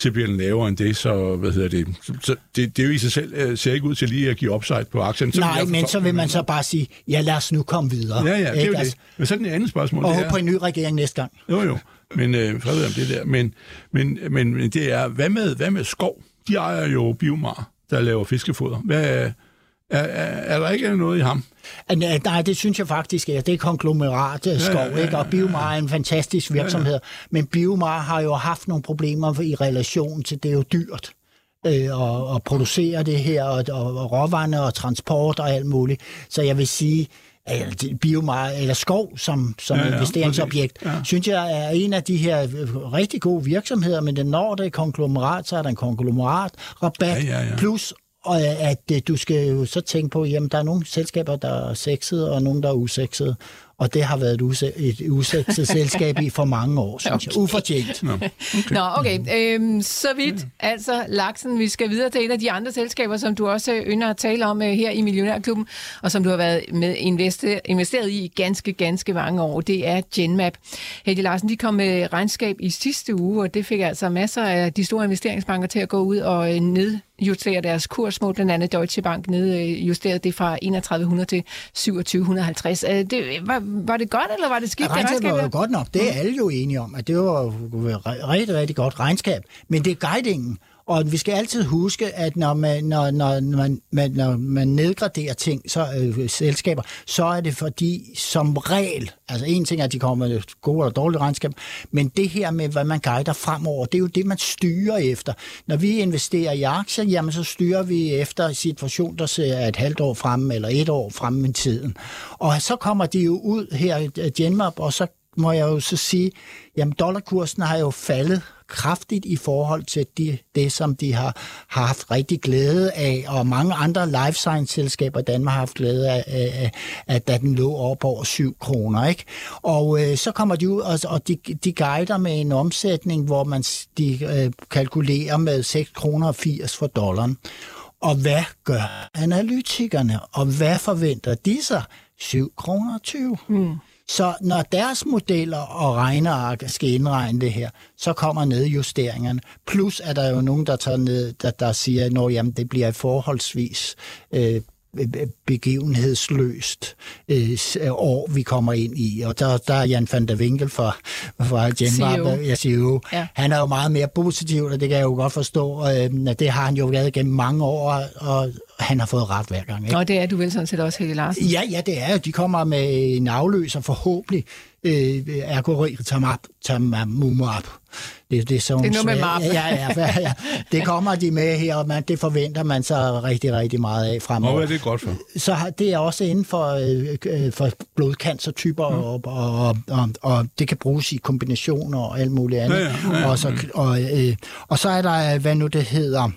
så bliver den lavere end det, så, hvad hedder det, så, det, det er jo i sig selv, øh, ser ikke ud til lige at give upside på aktien. Så Nej, men så vil man så bare sige, ja lad os nu komme videre. Ja, ja, det er jo det. Altså, Men så er den andet spørgsmål, Og håbe på en ny regering næste gang. Jo, jo. Men øh, fred om det der. Men, men, men, men det er, hvad med, hvad med skov? De ejer jo biomar, der laver fiskefoder. Hvad, er, er, er der ikke noget i ham? Øh, Nej, det synes jeg faktisk er. Det er konglomerat ja, skov, ja, ja, ikke? Og Biomar er en fantastisk virksomhed. Ja, ja. Men Biomar har jo haft nogle problemer i relation til, det er jo dyrt. øh, og, og producere det her, og, og, og råvarerne og transport og alt muligt. Så jeg vil sige, det- biomar eller skov som, som Ja, ja, ja, ja, investeringsobjekt. Ja. ja. synes jeg er en af de her øh, rigtig gode virksomheder, men den når det er konglomerat, så er der en konglomerat rabat, Ja, ja, ja. plus og øh, at øh, du skal jo så tænke på, jamen der er nogle selskaber, der er sexede, og nogle, der er usexede. Og det har været et, usekset selskab i for mange år, synes okay. jeg. Ufortjent. Nå, okay. Nå, okay. Øhm, så vidt, altså Laksen. Vi skal videre til et af de andre selskaber, som du også øh, ynder at tale om øh, her i Millionærklubben, og som du har været med investe, investeret i ganske, ganske mange år. Det er Genmap. Helge Larsen, de kom med regnskab i sidste uge, og det fik altså masser af de store investeringsbanker til at gå ud og øh, nedjustere deres kursmål. Blandt andet Deutsche Bank nedjusterede det fra 3100 til 2750. Øh, Det, var, var det godt, eller var det skidt? det Regnskabet var jo godt nok. Det er alle jo enige om, at det var re- rigtig, rigtig godt regnskab. Men det er guidingen. Og vi skal altid huske, at når man, når, når, man, man, når man nedgraderer ting, så, øh, selskaber, så er det fordi, som regel, altså en ting er, at de kommer med gode eller dårlige regnskab, men det her med, hvad man guider fremover, det er jo det, man styrer efter. Når vi investerer i aktier, jamen så styrer vi efter situation, der ser et halvt år frem eller et år frem i tiden. Og så kommer de jo ud her, i Genmap, og så må jeg jo så sige, jamen dollarkursen har jo faldet kraftigt i forhold til de, det, som de har, har haft rigtig glæde af, og mange andre life science-selskaber i Danmark har haft glæde af, af, af da den lå op over 7 kroner. Ikke? Og øh, så kommer de ud, og, og de, de guider med en omsætning, hvor man de øh, kalkulerer med 6 kroner 80 for dollaren. Og hvad gør analytikerne, og hvad forventer de sig? 7 kroner 20. Mm. Så når deres modeller og regneark skal indregne det her, så kommer nedjusteringerne. Plus er der jo nogen, der tager ned, der, der siger, at det bliver forholdsvis øh, begivenhedsløst øh, s- år, vi kommer ind i. Og der, der er Jan van der Winkel fra, fra Genmap, CEO. jeg siger jo, Ja. han er jo meget mere positiv, og det kan jeg jo godt forstå. Øh, det har han jo været gennem mange år, og han har fået ret hver gang. Ikke? Nå, det er du vel sådan set også, Helge Larsen. Ja, ja, det er jo. De kommer med en afløser forhåbentlig. Øh, Ergotamumab. Det, det, er sådan Det er noget med map. Ja, ja, ja, ja. Det kommer de med her, og man, det forventer man så rigtig, rigtig meget af fremover hvad er det godt for? så det er også inden for, øh, øh, for blodcancertyper, mm. og, og, og, og det kan bruges i kombinationer og alt muligt andet. Ja, ja, ja, ja. Og, så, og, øh, og så er der, hvad nu det hedder,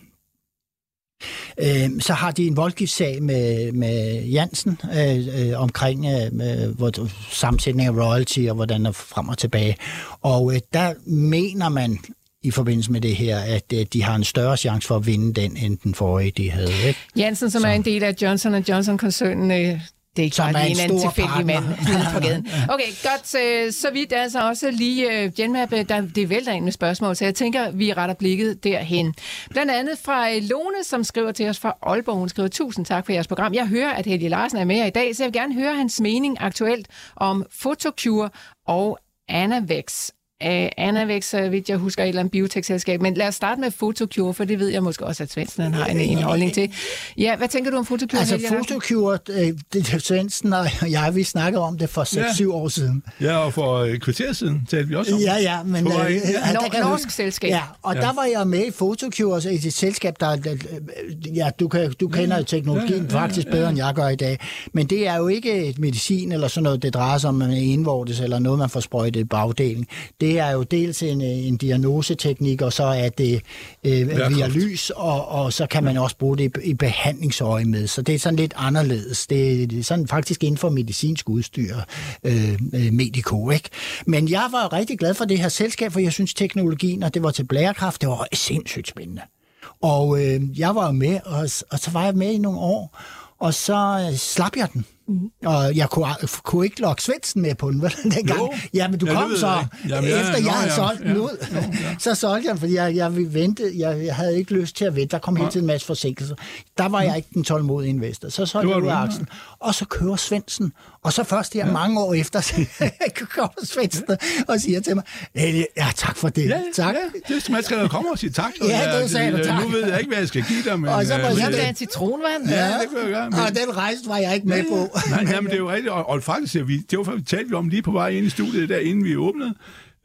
Øh, så har de en voldgiftssag med, med Jansen øh, øh, omkring øh, med, hvor, sammensætning af royalty og hvordan er frem og tilbage. Og øh, der mener man i forbindelse med det her, at øh, de har en større chance for at vinde den, end den forrige, de havde. Ikke? Jansen, som så. er en del af Johnson Johnson-koncernen, øh, det er ikke bare er en en anden tilfældig mand [LAUGHS] på gaden. Okay, godt. øh, Så vidt altså også lige uh, Genmap, øh, der, det vælter ind med spørgsmål, så jeg tænker, vi retter blikket derhen. Blandt andet fra øh, Lone, som skriver til os fra Aalborg. Hun skriver, tusind tak for jeres program. Jeg hører, at Helge Larsen er med jer i dag, så jeg vil gerne høre hans mening aktuelt om Photocure og Anavex. Uh, Anavex, så vidt jeg husker, et eller andet biotekselskab. Men lad os starte med Photocure, for det ved jeg måske også, at Svendsen han har en, en holdning til. Ja, hvad tænker du om Photocure? Altså? Photocure, øh, det er Svendsen og [LAUGHS] jeg, vi snakkede om det for 6-7 Ja. år siden. Ja, og for et kvarter siden talte vi også om Ja, ja, men... Øh, ind, ja. der Nor- norsk selskab. Ja, og Ja. der var jeg med i Photocure, altså et selskab, der... øh, Ja, du, kan, du kender jo teknologien faktisk bedre, end jeg gør i dag. Men det er jo ikke et medicin eller sådan noget, det drejer sig om en indvortes eller noget, man får sprøjtet i bagdelen. Det er jo dels en, en diagnoseteknik, og så er det øh, via lys, og, og så kan man også bruge det i, i behandlingsøje med. Så det er sådan lidt anderledes. Det, det er sådan faktisk inden for medicinsk udstyr, øh, øh, Medico, ikke? Men jeg var rigtig glad for det her selskab, for jeg synes teknologien, og det var til blærekraft, det var sindssygt spændende. Og øh, jeg var med, og, og så var jeg med i nogle år, og så øh, slap jeg den. Mm. Og jeg kunne, kunne ikke lokke Svendsen med på den, vel, [LAUGHS] dengang. Jo. Ja, men du Ja, det kom så. Jamen, ja, efter nå, jeg havde ja. solgt den Ja. ud. [LAUGHS] så solgte jeg den, fordi jeg, jeg ville vente. Jeg, jeg havde ikke lyst til at vente. Der kom hele tiden en masse forsinkelser. Der var jeg ikke den tålmodige investor. Så solgte Det var jeg ud af aktien. Og så kører Svendsen. Og så først her ja. mange år efter, [LAUGHS] så kommer Svendsen og siger til mig, "Helge, ja, tak for det. Ja, tak. Ja, det man skal komme og sige tak. Ja, Jeg- det sagde du, øh, tak. Nu ved jeg ikke, hvad jeg skal give dig, men... Og så øh, må jeg det- en citronvand. Ja, det kunne jeg gøre. Og den rejse var jeg ikke med på. Nej, nej, men det er jo rigtigt. Og, og faktisk, ja, vi, det var vi talte vi om lige på vej ind i studiet, der inden vi åbnede.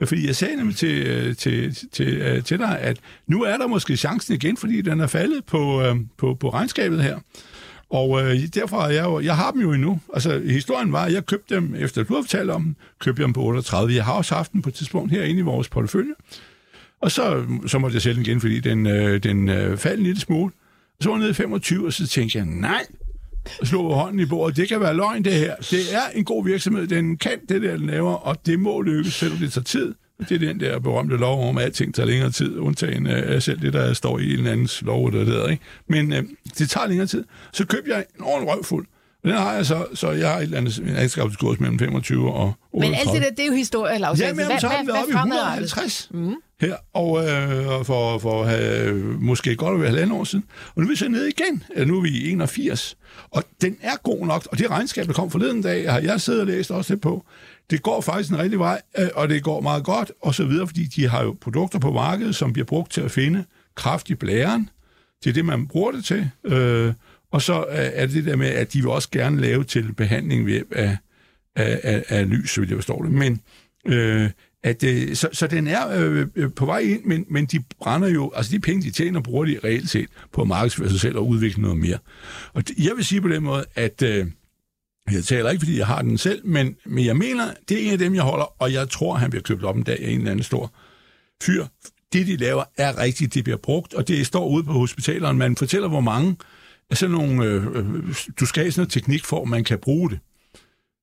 Fordi jeg sagde nemlig til, øh, til, til, øh, til dig, at nu er der måske chancen igen, fordi den er faldet på, øh, på, på regnskabet her. Og øh, derfor har jeg jo, jeg har dem jo endnu. Altså, historien var, at jeg købte dem, efter du har fortalt om dem, købte jeg dem på 38. Jeg har også haft dem på et tidspunkt herinde i vores portefølje. Og så, så måtte jeg sælge den igen, fordi den, øh, den øh, faldt en lille smule. Så var jeg nede i 25, og så tænkte jeg, nej, slog hånden i bordet. Det kan være løgn, det her. Det er en god virksomhed. Den kan det der, den laver, og det må lykkes, selvom det tager tid. Det er den der berømte lov om, at alting tager længere tid, undtagen af selv det, der står i en andens lov, der der, ikke? Men øh, det tager længere tid. Så købte jeg en ordentlig røvfuld. Den har jeg så, så jeg har et eller andet en mellem 25 og 38. Men alt det der, det er jo historie, Lars. Ja, men jamen, så har vi oppe i 150 mm her, og øh, for, for øh, måske godt over halvandet år siden. Og nu er vi så nede igen. Eller nu er vi i 81. Og den er god nok, og det regnskab, der kom forleden dag, har jeg siddet og læst også lidt på. Det går faktisk en rigtig vej, øh, og det går meget godt, og så videre, fordi de har jo produkter på markedet, som bliver brugt til at finde kraft i blæren. Det er det, man bruger det til. Øh, og så øh, er det det der med, at de vil også gerne lave til behandling ved hjælp af, af, af, af lys, så vidt jeg forstår det. Men øh, at, øh, så, så den er øh, øh, på vej ind, men, men de brænder jo, altså de penge, de tjener, bruger de reelt set på at markedsføre sig selv og udvikle noget mere. Og det, jeg vil sige på den måde, at øh, jeg taler ikke, fordi jeg har den selv, men, men jeg mener, det er en af dem, jeg holder, og jeg tror, han bliver købt op en dag af en eller anden stor fyr. Det, de laver, er rigtigt, det bliver brugt, og det står ude på hospitalerne. Man fortæller, hvor mange af sådan nogle, øh, øh du skal have sådan noget teknik for, man kan bruge det,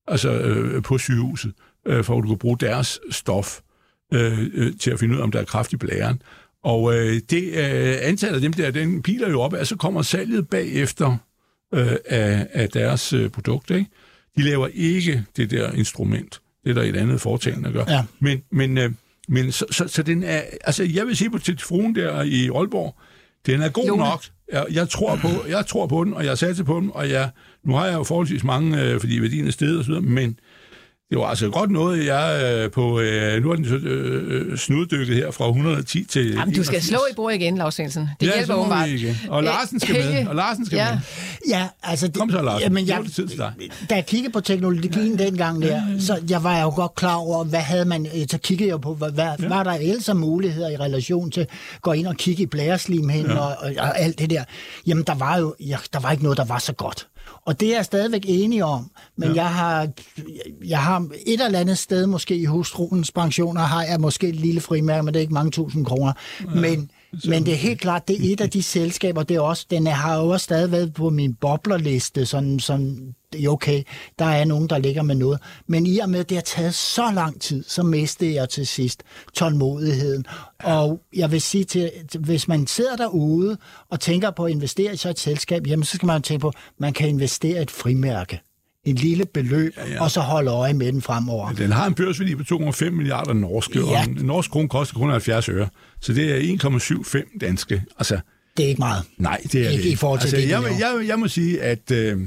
altså øh, på sygehuset, øh, for at du kan bruge deres stof øh, øh, til at finde ud af, om der er kraft i blæren. Og øh, det øh, antallet af dem der, den piler jo op, altså kommer salget bagefter øh, af, af deres øh, produkt. Ikke? De laver ikke det der instrument. Det er der et andet foretagende, gør. Ja. Men, men, øh, men så, så, så den er, altså jeg vil sige på til fruen der i Aalborg, den er god Lone. nok. Jeg, jeg, tror på, jeg tror på den, og jeg satte på den, og jeg, nu har jeg jo forholdsvis mange, øh, fordi værdien er stedet og så videre, men det var altså godt noget, jeg øh, på... Øh, nu er den øh, øh snuddykket her fra 110 til... Jamen, du skal slå i bord igen, Lars Svendsen. Det ja, hjælper åbenbart. Igen. Og Larsen skal med. Og Larsen skal ja. med. Ja, altså... Det, Kom så, Larsen. Jamen, jeg, det tid til dig. Da jeg kiggede på teknologien dengang der, så jeg var jo godt klar over, hvad havde man... Så kiggede jeg på, hvad, hvad ja. var der ellers af muligheder i relation til at gå ind og kigge i blæreslimhinden ja. og, og, og, alt det der. Jamen, der var jo ja, der var ikke noget, der var så godt. Og det er jeg stadigvæk enig om. Men ja. jeg, har, jeg har et eller andet sted, måske i hustruens pensioner, har jeg måske et lille frimærke, men det er ikke mange tusind kroner. Ja. Men men det er helt klart, det er et af de selskaber, det er også, den har jo også stadig været på min boblerliste, sådan, sådan er okay, der er nogen, der ligger med noget. Men i og med, at det har taget så lang tid, så mistede jeg til sidst tålmodigheden. Og jeg vil sige til, hvis man sidder derude og tænker på at investere i så et selskab, jamen så skal man tænke på, at man kan investere et frimærke en lille beløb, ja, ja. og så holde øje med den fremover. Den har en børsværdi på 2,5 milliarder norske, ja. og en norsk krone koster kun 70 øre. Så det er 1,75 danske. Altså, det er ikke meget. Nej, det er ikke det i forhold til altså, det, jeg, jeg, jeg må sige, at... Øh,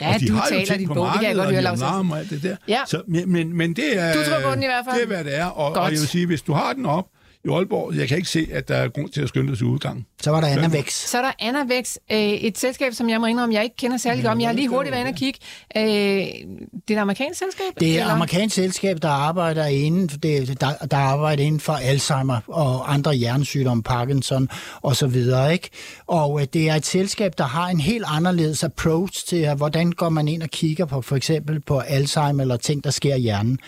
Ja, og de du har taler din bog, det kan jeg godt høre, Lars. Og alt det der. Ja. Så, men, men, men det er... Du tror på den i hvert fald? Det er, hvad det er. Og, og jeg vil sige, hvis du har den op, i Aalborg. Jeg kan ikke se, at der er grund til at skynde til udgang. Så var der Anavex. Så er der Anavex, øh, et selskab, som jeg må indrømme, jeg ikke kender særlig godt, men jeg har lige hurtigt været inde og kigge. Øh, det er et amerikansk selskab? Det er et amerikansk selskab, der arbejder inden, det, der, der arbejder inden for Alzheimer og andre hjernesygdomme, Parkinson og så videre. Ikke? Og øh, det er et selskab, der har en helt anderledes approach til, hvordan går man ind og kigger på for eksempel på Alzheimer eller ting, der sker i hjernen.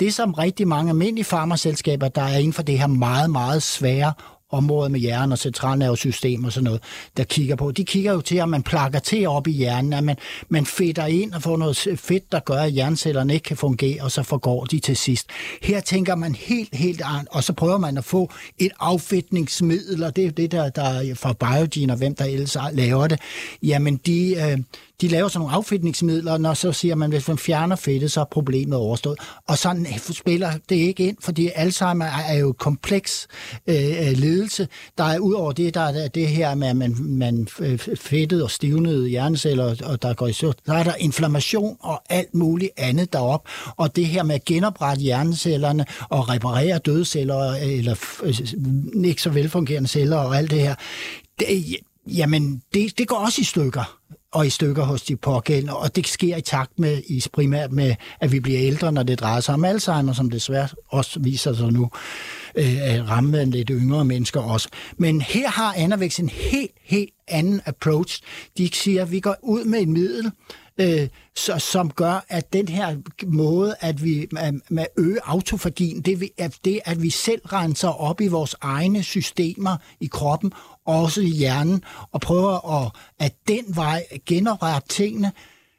Det som rigtig mange almindelige farmaselskaber, der er inden for det her meget meget, meget svære områder med hjernen og centralnervesystem og sådan noget, der kigger på. De kigger jo til, at man plakker til op i hjernen, at man, man fedter ind og får noget fedt, der gør, at hjernecellerne ikke kan fungere, og så forgår de til sidst. Her tænker man helt, helt andet, og så prøver man at få et affedtningsmiddel, og det er det, der, der er fra Biogen, og hvem der ellers laver det. Jamen, de, øh, de laver sådan nogle affedtningsmidler, og når så siger man, at hvis man fjerner fedtet, så er problemet overstået. Og sådan spiller det ikke ind, fordi Alzheimer er jo kompleks øh, øh ledelse. Der er ud over det, der er det her med, at man, man øh, fedtet og stivnede hjerneceller, og der går i søvn. Der er der inflammation og alt muligt andet derop. Og det her med at genoprette hjernecellerne og reparere døde celler, øh, eller øh, ikke så velfungerende celler og alt det her, det, jamen, det, det går også i stykker og i stykker hos de pågældende, og det sker i takt med, i primært med, at vi bliver ældre, når det drejer sig om Alzheimer, som desværre også viser sig nu øh, at ramme lidt yngre mennesker også. Men her har Anavex en helt, helt anden approach. De siger, at vi går ud med et middel, øh, så, som gør, at den her måde, at vi med øge autofagien, det er det, at vi selv renser op i vores egne systemer i kroppen, også i hjernen, og prøver at, at den vej genoprette tingene,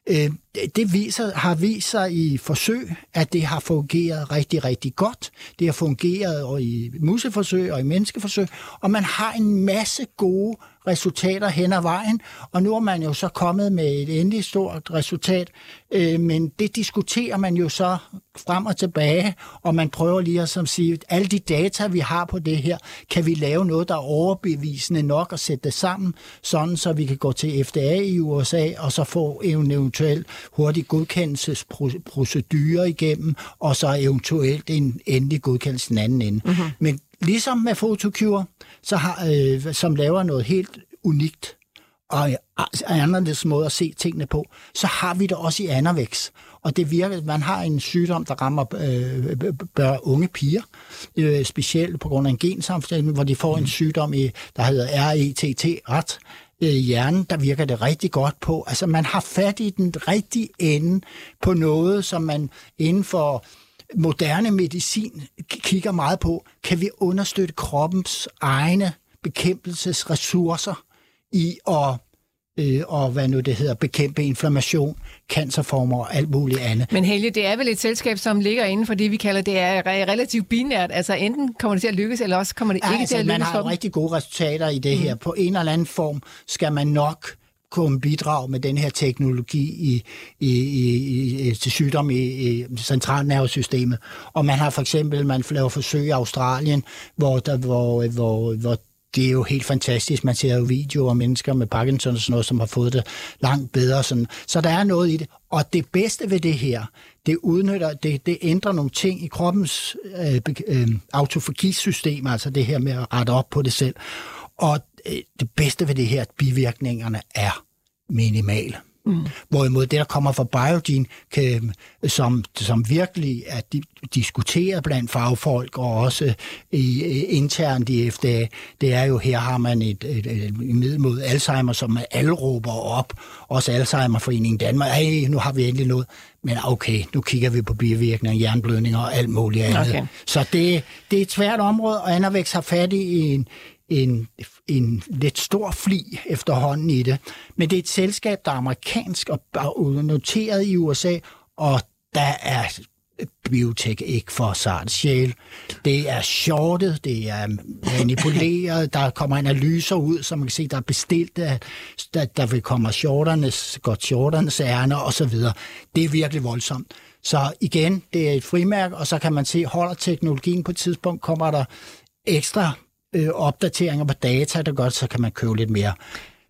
øh, det viser, har vist sig i forsøg, at det har fungeret rigtig, rigtig godt. Det har fungeret og i museforsøg og i menneskeforsøg, og man har en masse gode resultater hen ad vejen, og nu er man jo så kommet med et endelig stort resultat, øh, men det diskuterer man jo så frem og tilbage, og man prøver lige at som sige, at alle de data, vi har på det her, kan vi lave noget, der er overbevisende nok at sætte det sammen, sådan så vi kan gå til FDA i USA, og så få en eventuel hurtig godkendelsesprocedure igennem, og så eventuelt en endelig godkendelse den anden ende. Mm-hmm. Men ligesom med Photocure, så har, øh, som laver noget helt unikt og anderledes måde at se tingene på, så har vi det også i Anavex. Og det virker, man har en sygdom, der rammer øh, børn unge piger, øh, specielt på grund af en gensammenstænding, hvor de får en sygdom, i, der hedder RETT, ret øh, hjernen, der virker det rigtig godt på. Altså man har fat i den rigtige ende på noget, som man inden for moderne medicin kigger meget på. Kan vi understøtte kroppens egne bekæmpelsesressourcer i at øh, og hvad nu det hedder, bekæmpe inflammation, cancerformer og alt muligt andet. Men Helge, det er vel et selskab, som ligger inden for det, vi kalder, det er relativt binært. Altså enten kommer det til at lykkes, eller også kommer det ja, ikke altså, til at lykkes Man har for rigtig gode resultater i det mm. her. På en eller anden form skal man nok kunne bidrage med den her teknologi i, i, i, i, til sygdom i, i centralnervesystemet. Og man har for eksempel, man laver forsøg i Australien, hvor, der, hvor, hvor, hvor det er jo helt fantastisk. Man ser jo videoer af mennesker med Parkinson og sådan noget, som har fået det langt bedre. Sådan. Så der er noget i det. Og det bedste ved det her, det udnytter, det, det ændrer nogle ting i kroppens øh, øh, autofagisystem, altså det her med at rette op på det selv. Og øh, det bedste ved det her, at bivirkningerne er minimale. Mm. Hvorimod det, der kommer fra Biogen, kan, som, som virkelig er diskuteret blandt fagfolk og også i, internt i FDA, det er jo, her har man et, et, et middel mod Alzheimer, som alle råber op. Også Alzheimerforeningen Danmark. Hey, nu har vi endelig noget. Men okay, nu kigger vi på bivirkninger, jernblødninger og alt muligt andet. Okay. Så det, det er et svært område, og Anavex har fat i en, en, en lidt stor fli efterhånden i det. Men det er et selskab, der er amerikansk og noteret i USA, og der er biotech ikke for sart sjæl. Det er shortet, det er manipuleret, der kommer analyser ud, som man kan se, der er bestilt, at der, der vil komme shorternes, godt shorternes ærner osv. Det er virkelig voldsomt. Så igen, det er et frimærke, og så kan man se, holder teknologien på et tidspunkt, kommer der ekstra øh, opdateringer på data, der godt, så kan man købe lidt mere.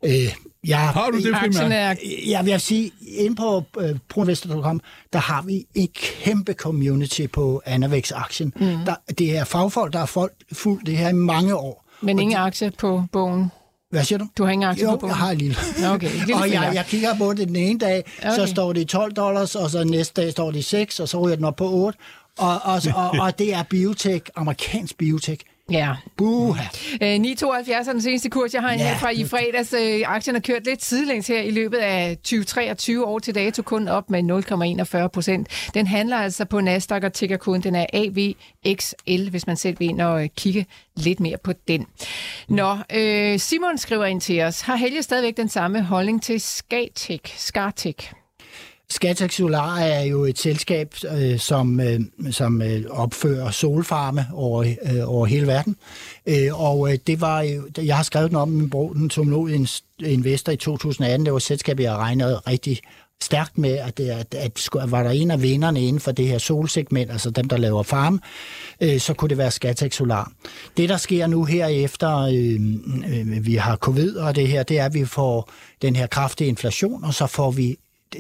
Øh, jeg, har du det primært? Jeg vil sige, inde på øh, proinvestor.com, der har vi en kæmpe community på Anavex-aktien. Mm. Der, det er fagfolk, der har folk fuldt det her i mange år. Men ingen de, aktie på bogen? Hvad siger du? Du har ingen aktie jo, på bogen? jeg har en lille. Okay, [LAUGHS] lille og jeg, jeg kigger på det den ene dag, okay. så står det i 12 dollars, og så næste dag står det i 6, og så ryger den op på 8. Og, og, og, og det er biotech, amerikansk biotech. Ja. Buha. Øh, 9,72 er den seneste kurs, jeg har en ja. her fra i fredags. Øh, aktien har kørt lidt sidelæns her i løbet af 2023 år til dato, kun op med 0,41 procent. Den handler altså på Nasdaq og tigger kun. Den er AVXL, hvis man selv vil ind og kigge lidt mere på den. Nå, øh, Simon skriver ind til os. Har Helge stadigvæk den samme holdning til Skatek? Skartek? Skatex Solar er jo et selskab, øh, som, øh, som øh, opfører solfarme over, øh, over hele verden. Øh, og øh, det var jo, jeg har skrevet den om min bror, den tog ud investor i 2018. Det var et selskab, jeg regnede rigtig stærkt med, at, det, at, at, at var der en af vinderne inden for det her solsegment, altså dem, der laver farm, øh, så kunne det være Skatex Solar. Det, der sker nu her efter øh, øh, vi har covid og det her, det er, at vi får den her kraftige inflation, og så får vi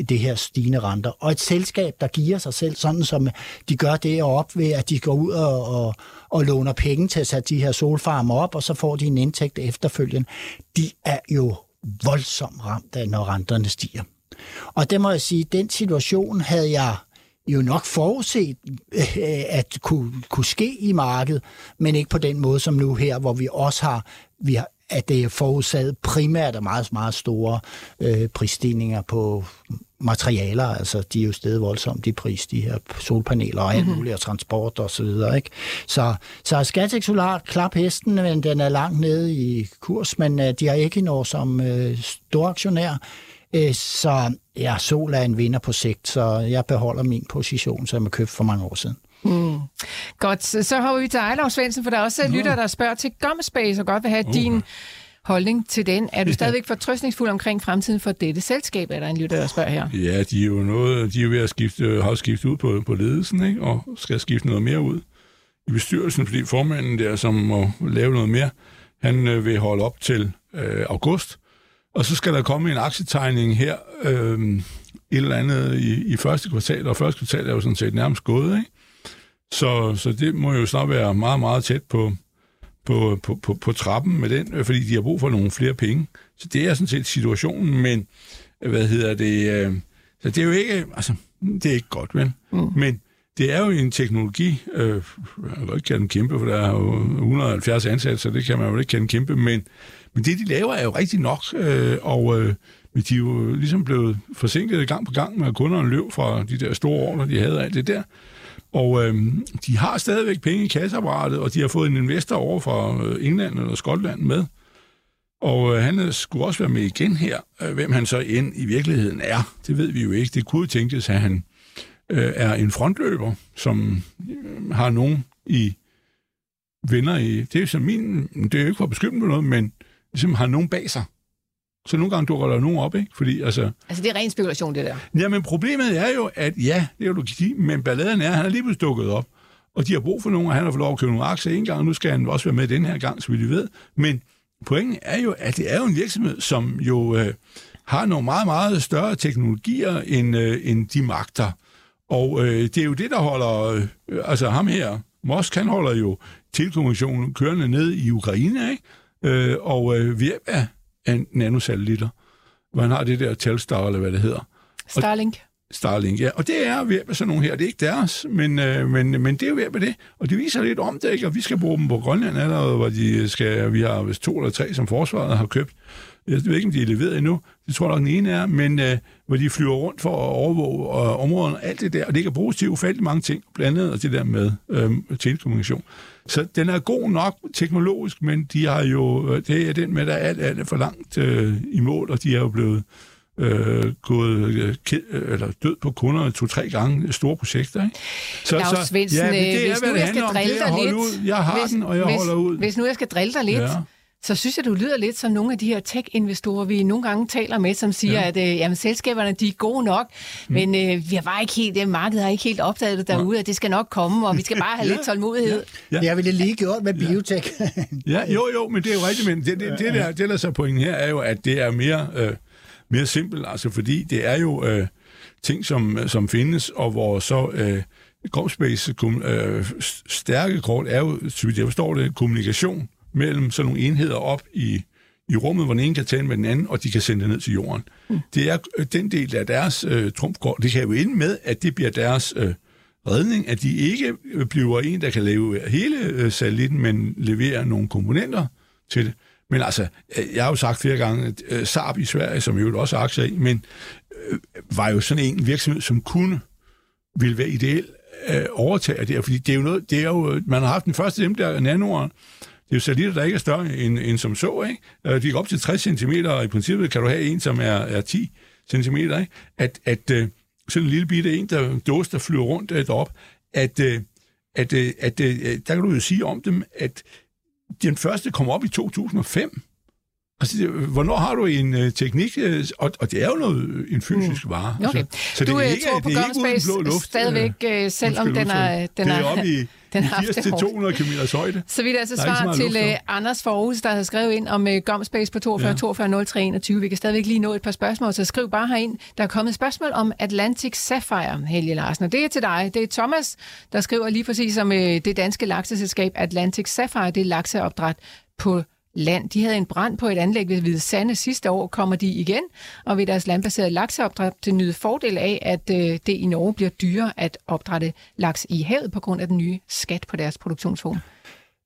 det her stigende renter. Og et selskab, der giver sig selv, sådan som de gør det op ved, at de går ud og, og, og låner penge til at sætte de her solfarmer op, og så får de en indtægt efterfølgende, de er jo voldsomt ramt af, når renterne stiger. Og det må jeg sige, den situation havde jeg jo nok forudset øh, at kunne, kunne ske i markedet, men ikke på den måde som nu her, hvor vi også har, vi har at det er forudsat primært af meget, meget store øh, prisstigninger på materialer, altså de er jo stedet voldsomt, de pris, de her solpaneler og alt mhm. muligt, og transport og så videre, ikke? Så, så Skatex Solar, klap hesten, men den er langt nede i kurs, men uh, de har ikke noget som uh, stor aktionær, uh, så ja, Sol er en vinder på sigt, så jeg beholder min position, som jeg købte for mange år siden. Mm. Godt, så har vi til Ejlov Svendsen, for der er også Nå. lytter, der spørger til Gomspace, og godt vil have uh. din holdning til den. Er du stadigvæk fortrøstningsfuld omkring fremtiden for dette selskab, er der en lytter, der spørger her? Ja, de er jo noget, de er ved at skifte, har skiftet ud på, på ledelsen, ikke? og skal skifte noget mere ud i bestyrelsen, fordi formanden der, som må lave noget mere, han øh, vil holde op til øh, august, og så skal der komme en aktietegning her øh, et eller andet i, i første kvartal, og første kvartal er jo sådan set nærmest gået, ikke? Så, så det må jo snart være meget, meget tæt på, på, på, på, på trappen med den, fordi de har brug for nogle flere penge. Så det er sådan set situationen, men hvad hedder det? Øh, så det er jo ikke, altså, det er ikke godt, vel? Mm. Men det er jo en teknologi, øh, jeg kan ikke kalde den kæmpe, for der er jo 170 ansatte, så det kan man jo ikke kende kæmpe, men, men det, de laver, er jo rigtig nok, øh, og øh, de er jo ligesom blevet forsinket gang på gang med, at kunderne løb fra de der store ordre, de havde alt det der. Og øh, de har stadigvæk penge i kasseapparatet, og de har fået en investor over fra øh, England eller Skotland med. Og øh, han øh, skulle også være med igen her. Øh, hvem han så end i virkeligheden er, det ved vi jo ikke. Det kunne tænkes, at han øh, er en frontløber, som øh, har nogen i venner i... Det er jo som min... Det er jo ikke for at beskytte på noget, men ligesom har nogen bag sig. Så nogle gange dukker der nogen op, ikke? Fordi, altså, altså, det er ren spekulation, det der. Ja, men problemet er jo, at ja, det er jo du kan sige, men balladen er, at han er lige pludselig dukket op. Og de har brug for nogen, og han har fået lov at købe nogle aktier en gang, og nu skal han også være med den her gang, så vi ved. Men pointen er jo, at det er jo en virksomhed, som jo øh, har nogle meget, meget større teknologier end, øh, end de magter. Og øh, det er jo det, der holder, øh, altså ham her, Mosk, han holder jo tilkommissionen kørende ned i Ukraine, ikke? Øh, og øh, ved af af nanosatellitter, hvor han har det der Telstar, eller hvad det hedder. Starlink. Og, Starlink, ja. Og det er ved med sådan nogle her. Det er ikke deres, men, øh, men, men det er ved med det. Og det viser lidt om det, ikke? Og vi skal bruge dem på Grønland allerede, hvor de skal, vi har vist to eller tre, som forsvaret har købt. Jeg ved ikke, om de er leveret endnu. Det tror jeg nok, den ene er, men øh, hvor de flyver rundt for at overvåge øh, områderne, alt det der. Og det kan bruges til ufattelig mange ting, blandt andet det der med øh, telekommunikation. Så den er god nok teknologisk, men de har jo, øh, det er den med, der alt, alt er for langt øh, i mål, og de er jo blevet øh, gået øh, ked, øh, eller død på kunderne to-tre gange store projekter. Ikke? Så, Lars så, Svendsen, ja, det er, hvis nu jeg skal drille dig lidt... Ud. Jeg har hvis, den, og jeg hvis, holder ud. Hvis nu jeg skal drille dig lidt, ja så synes jeg, du lyder lidt som nogle af de her tech-investorer, vi nogle gange taler med, som siger, ja. at øh, jamen, selskaberne de er gode nok, mm. men øh, vi har bare ikke helt, det markedet har ikke helt opdaget det derude, ja. at det skal nok komme, og vi skal bare have ja. lidt tålmodighed. Ja. Ja. Jeg ville lige gjort med biotech. [LAUGHS] ja, jo, jo, men det er jo rigtigt, men det, det, det, der, det der så pointen her er jo, at det er mere, øh, mere simpelt, altså fordi det er jo øh, ting, som, som findes, og hvor så... Øh, Grovspace øh, stærke kort er jo, så vidt jeg forstår det, kommunikation mellem sådan nogle enheder op i, i rummet, hvor den ene kan tale med den anden, og de kan sende det ned til jorden. Mm. Det er øh, den del af deres øh, trumfkort. Det kan jo ende med, at det bliver deres øh, redning, at de ikke øh, bliver en, der kan leve hele øh, satellitten, men leverer nogle komponenter til det. Men altså, øh, jeg har jo sagt flere gange, at øh, Saab i Sverige, som jo også aktier i, men øh, var jo sådan en virksomhed, som kunne ville være ideelt øh, overtage det, fordi det er jo noget, det er jo, man har haft den første dem der nanoer, det er jo satellitter, der ikke er større end, end som så, ikke? Øh, de er op til 60 cm, og i princippet kan du have en, som er, er 10 cm, ikke? At, at øh, sådan en lille bitte en, der dåse, der flyver rundt øh, derop, at, at, at, at, at der kan du jo sige om dem, at den første kom op i 2005, Altså, hvornår har du en uh, teknik, uh, og, og det er jo noget, en fysisk mm. vare. Okay. Altså, så du det er ikke, tror på det er ikke uden blå luft. Stadigvæk, uh, selvom den er... Den er, det er oppe i, den 80-200 km højde. Så vi er altså svar til uh, Anders Forhus, der har skrevet ind om uh, Gomspace på 42 ja. 42 03 21. Vi kan stadigvæk lige nå et par spørgsmål, så skriv bare herind. Der er kommet et spørgsmål om Atlantic Sapphire, Helge Larsen, og det er til dig. Det er Thomas, der skriver lige præcis om uh, det danske lakseselskab Atlantic Sapphire. Det er lakseopdræt på land. De havde en brand på et anlæg ved Hvide Sande sidste år. Kommer de igen, og ved deres landbaserede lakseopdræt til nyde fordel af, at øh, det i Norge bliver dyrere at opdrætte laks i havet på grund af den nye skat på deres produktionsform?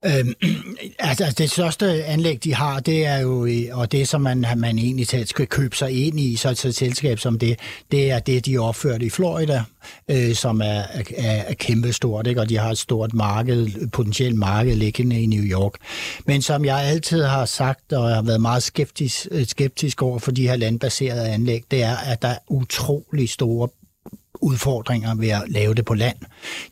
Øhm, [CLEARS THROAT] altså, det største anlæg, de har, det er jo, øh, og det som man, man egentlig skal købe sig ind i, så et selskab som det, det er det, de opførte i Florida, øh, som er, er, er kæmpestort, ikke? og de har et stort marked, potentielt marked liggende i New York. Men som jeg altid har sagt, og jeg har været meget skeptisk, øh, skeptisk over for de her landbaserede anlæg, det er, at der er utrolig store udfordringer ved at lave det på land.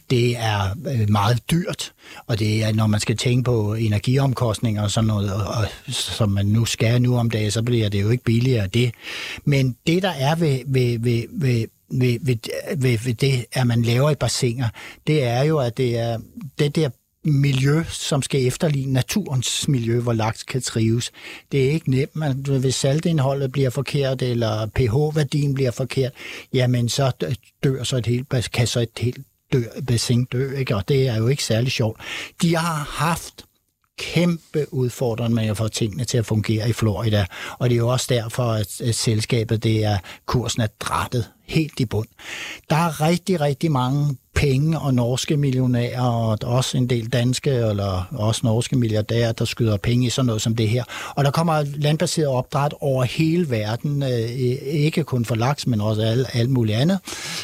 Det er øh, meget dyrt, og det er, når man skal tænke på energiomkostninger og sådan noget, og, som man nu skal nu om dagen, så bliver det jo ikke billigere det. Men det, der er ved, ved, ved, ved ved, ved, ved, ved det, at man laver i bassiner, det er jo, at det er det der miljø, som skal efterligne naturens miljø, hvor laks kan trives. Det er ikke nemt, men hvis saltindholdet bliver forkert, eller pH-værdien bliver forkert, jamen så dør så et helt, kan så et helt dør, bassin dø, ikke? og det er jo ikke særlig sjovt. De har haft kæmpe udfordring med at få tingene til at fungere i Florida. Og det er jo også derfor, at, at selskabet, det er, kursen er drættet helt i bund. Der er rigtig, rigtig mange penge og norske millionærer, og også en del danske eller også norske milliardærer, der skyder penge i sådan noget som det her. Og der kommer landbaseret opdræt over hele verden, øh, ikke kun for laks, men også alle, alle mulige andre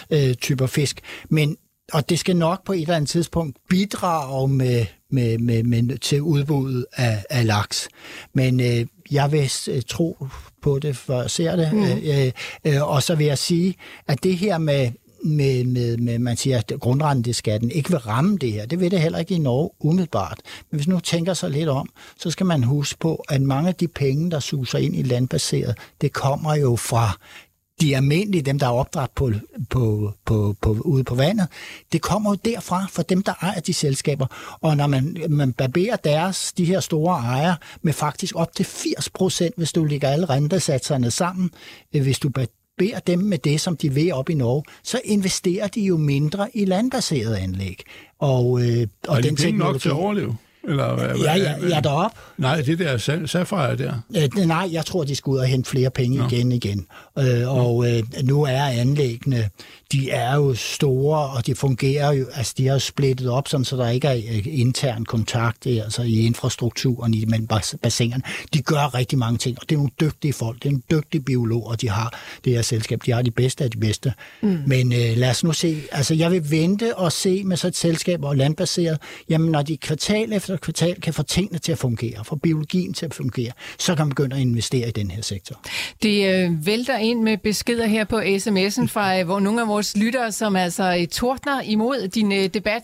øh, typer fisk. Men og det skal nok på et eller andet tidspunkt bidrage med, med, med, med til udbuddet af, af laks. Men øh, jeg vil øh, tro på det, for jeg ser det. Mm. Øh, øh, og så vil jeg sige, at det her med, med, med, med man siger, at grundrenteskatten ikke vil ramme det her. Det vil det heller ikke i Norge umiddelbart. Men hvis nu tænker sig lidt om, så skal man huske på, at mange af de penge, der suser ind i landbaseret, det kommer jo fra de almindelige, dem der er opdræt på, på, på, på, ude på vandet, det kommer jo derfra, for dem, der ejer de selskaber. Og når man, man barberer deres, de her store ejere, med faktisk op til 80 procent, hvis du lægger alle rentesatserne sammen, øh, hvis du barberer dem med det, som de vil op i Norge, så investerer de jo mindre i landbaserede anlæg. Og, øh, og er de den penge nok til at overleve? Eller, hvad, ja, ja, ja, derop. Nej, det der Sapphire der? Øh, nej, jeg tror, de skal ud og hente flere penge Nå. igen igen. Øh, og øh, nu er anlæggene de er jo store, og de fungerer jo, altså de er jo splittet op, sådan, så der ikke er øh, intern kontakt altså i infrastrukturen i mellem bassinerne. De gør rigtig mange ting, og det er nogle dygtige folk, det er nogle dygtige biologer, de har det her selskab. De har de bedste af de bedste. Mm. Men øh, lad os nu se, altså jeg vil vente og se med så et selskab og landbaseret, jamen når de kvartal efter kvartal kan få tingene til at fungere, få biologien til at fungere, så kan man begynde at investere i den her sektor. Det øh, vælter ind med beskeder her på sms'en fra øh, hvor nogle af vores vores lyttere, som altså tordner imod din øh, debat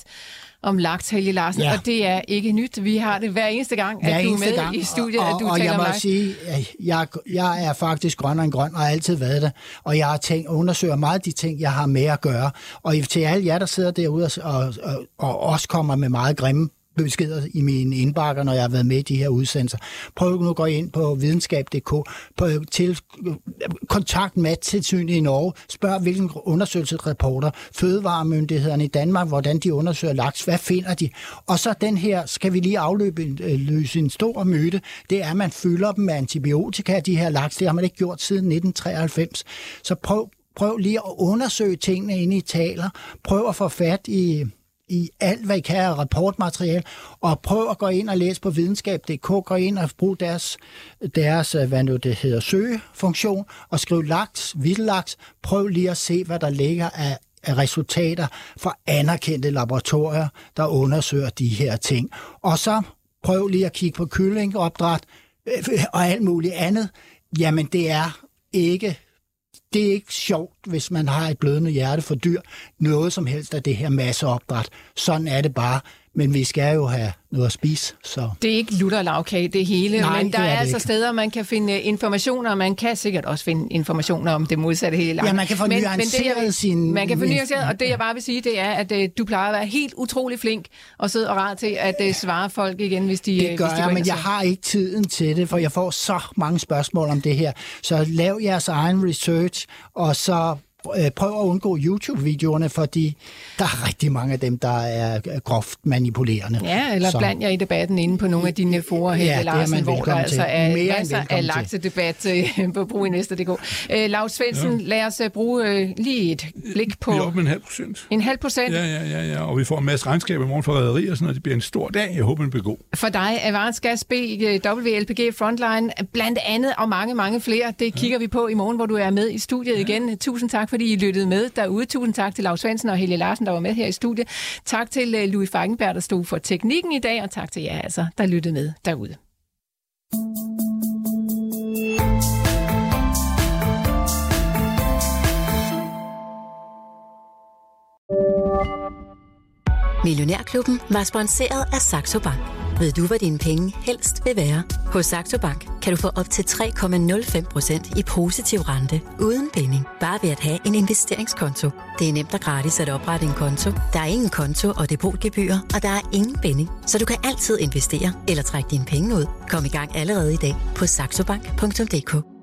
om lagt, Helge Larsen, ja. og det er ikke nyt. Vi har det hver eneste gang, hver at du er med gang. i studiet, og, og, at du og taler jeg må om sige, jeg, jeg er faktisk grønnere end grøn, og har altid været det, og jeg har tænkt, undersøger meget de ting, jeg har med at gøre. Og til alle jer, der sidder derude og, og, og, og også kommer med meget grimme beskeder i mine indbakker, når jeg har været med i de her udsendelser. Prøv nu at gå ind på videnskab.dk, på, til kontakt Mattilsynet i Norge, spørg hvilken undersøgelsesreporter, fødevaremyndighederne i Danmark, hvordan de undersøger laks, hvad finder de? Og så den her, skal vi lige afløbe øh, løse en stor myte, det er, at man fylder dem med antibiotika, de her laks, det har man ikke gjort siden 1993. Så prøv, prøv lige at undersøge tingene inde i taler, prøv at få fat i i alt, hvad I kan af rapportmateriale, og prøv at gå ind og læse på videnskab.dk, gå ind og brug deres, deres øh, hvad nu det hedder, søgefunktion, og skriv laks, vildlaks. Prøv lige at se, hvad der ligger af, af resultater fra anerkendte laboratorier, der undersøger de her ting. Og så prøv lige at kigge på kyllingopdræt øh, og alt muligt andet. Jamen, det er ikke det er ikke sjovt, hvis man har et blødende hjerte for dyr. Noget som helst af det her masseopdræt. Sådan er det bare. Men vi skal jo have noget at spise. Så. Det er ikke lutter lavkage, det hele, Nej, men der er, er altså ikke. steder, man kan finde informationer, og man kan sikkert også finde informationer om det modsatte hele. Ja, man kan få men, men det, sin... Man kan få nuanceret, og det jeg bare vil sige, det er, at uh, du plejer at være helt utrolig flink og sidde og rar til at uh, svare folk igen, hvis de Det gør hvis de jeg, men jeg har ikke tiden til det, for jeg får så mange spørgsmål om det her. Så lav jeres egen research, og så øh, prøv at undgå YouTube-videoerne, fordi der er rigtig mange af dem, der er groft manipulerende. Ja, eller Så- bland jer i debatten inde på nogle af dine forer her, Ja, ja, det er Larsen, man hvor der altså til. er Mere masser af laksedebat øh, [LAUGHS] på bruginvestor.dk. Øh, Lars Svendsen, ja. lad os øh, bruge øh, lige et blik på Vi er oppe med en halv procent. en halv procent. Ja, ja, ja, ja, og vi får en masse regnskaber i morgen for rædderier, så det bliver en stor dag. Jeg håber, den bliver god. For dig, Avance Gas B, øh, WLPG Frontline, blandt andet og mange, mange flere. Det kigger vi på i morgen, hvor du er med i studiet igen. Tusind tak, fordi I lyttede med derude. Tusind tak til Lars Svendsen og Helge Larsen, der var med her i studiet. Tak til øh, Louis Falkenberg, der stod for teknikken i dag, og tak til jer, altså, der lyttede med derude. Millionærklubben var sponsoreret af Saxo Bank. Ved du, hvad dine penge helst vil være? Hos Saxo Bank kan du få op til 3,05% i positiv rente uden binding. Bare ved at have en investeringskonto. Det er nemt og gratis at oprette en konto. Der er ingen konto og depotgebyr, og der er ingen binding. Så du kan altid investere eller trække dine penge ud. Kom i gang allerede i dag på saxobank.dk.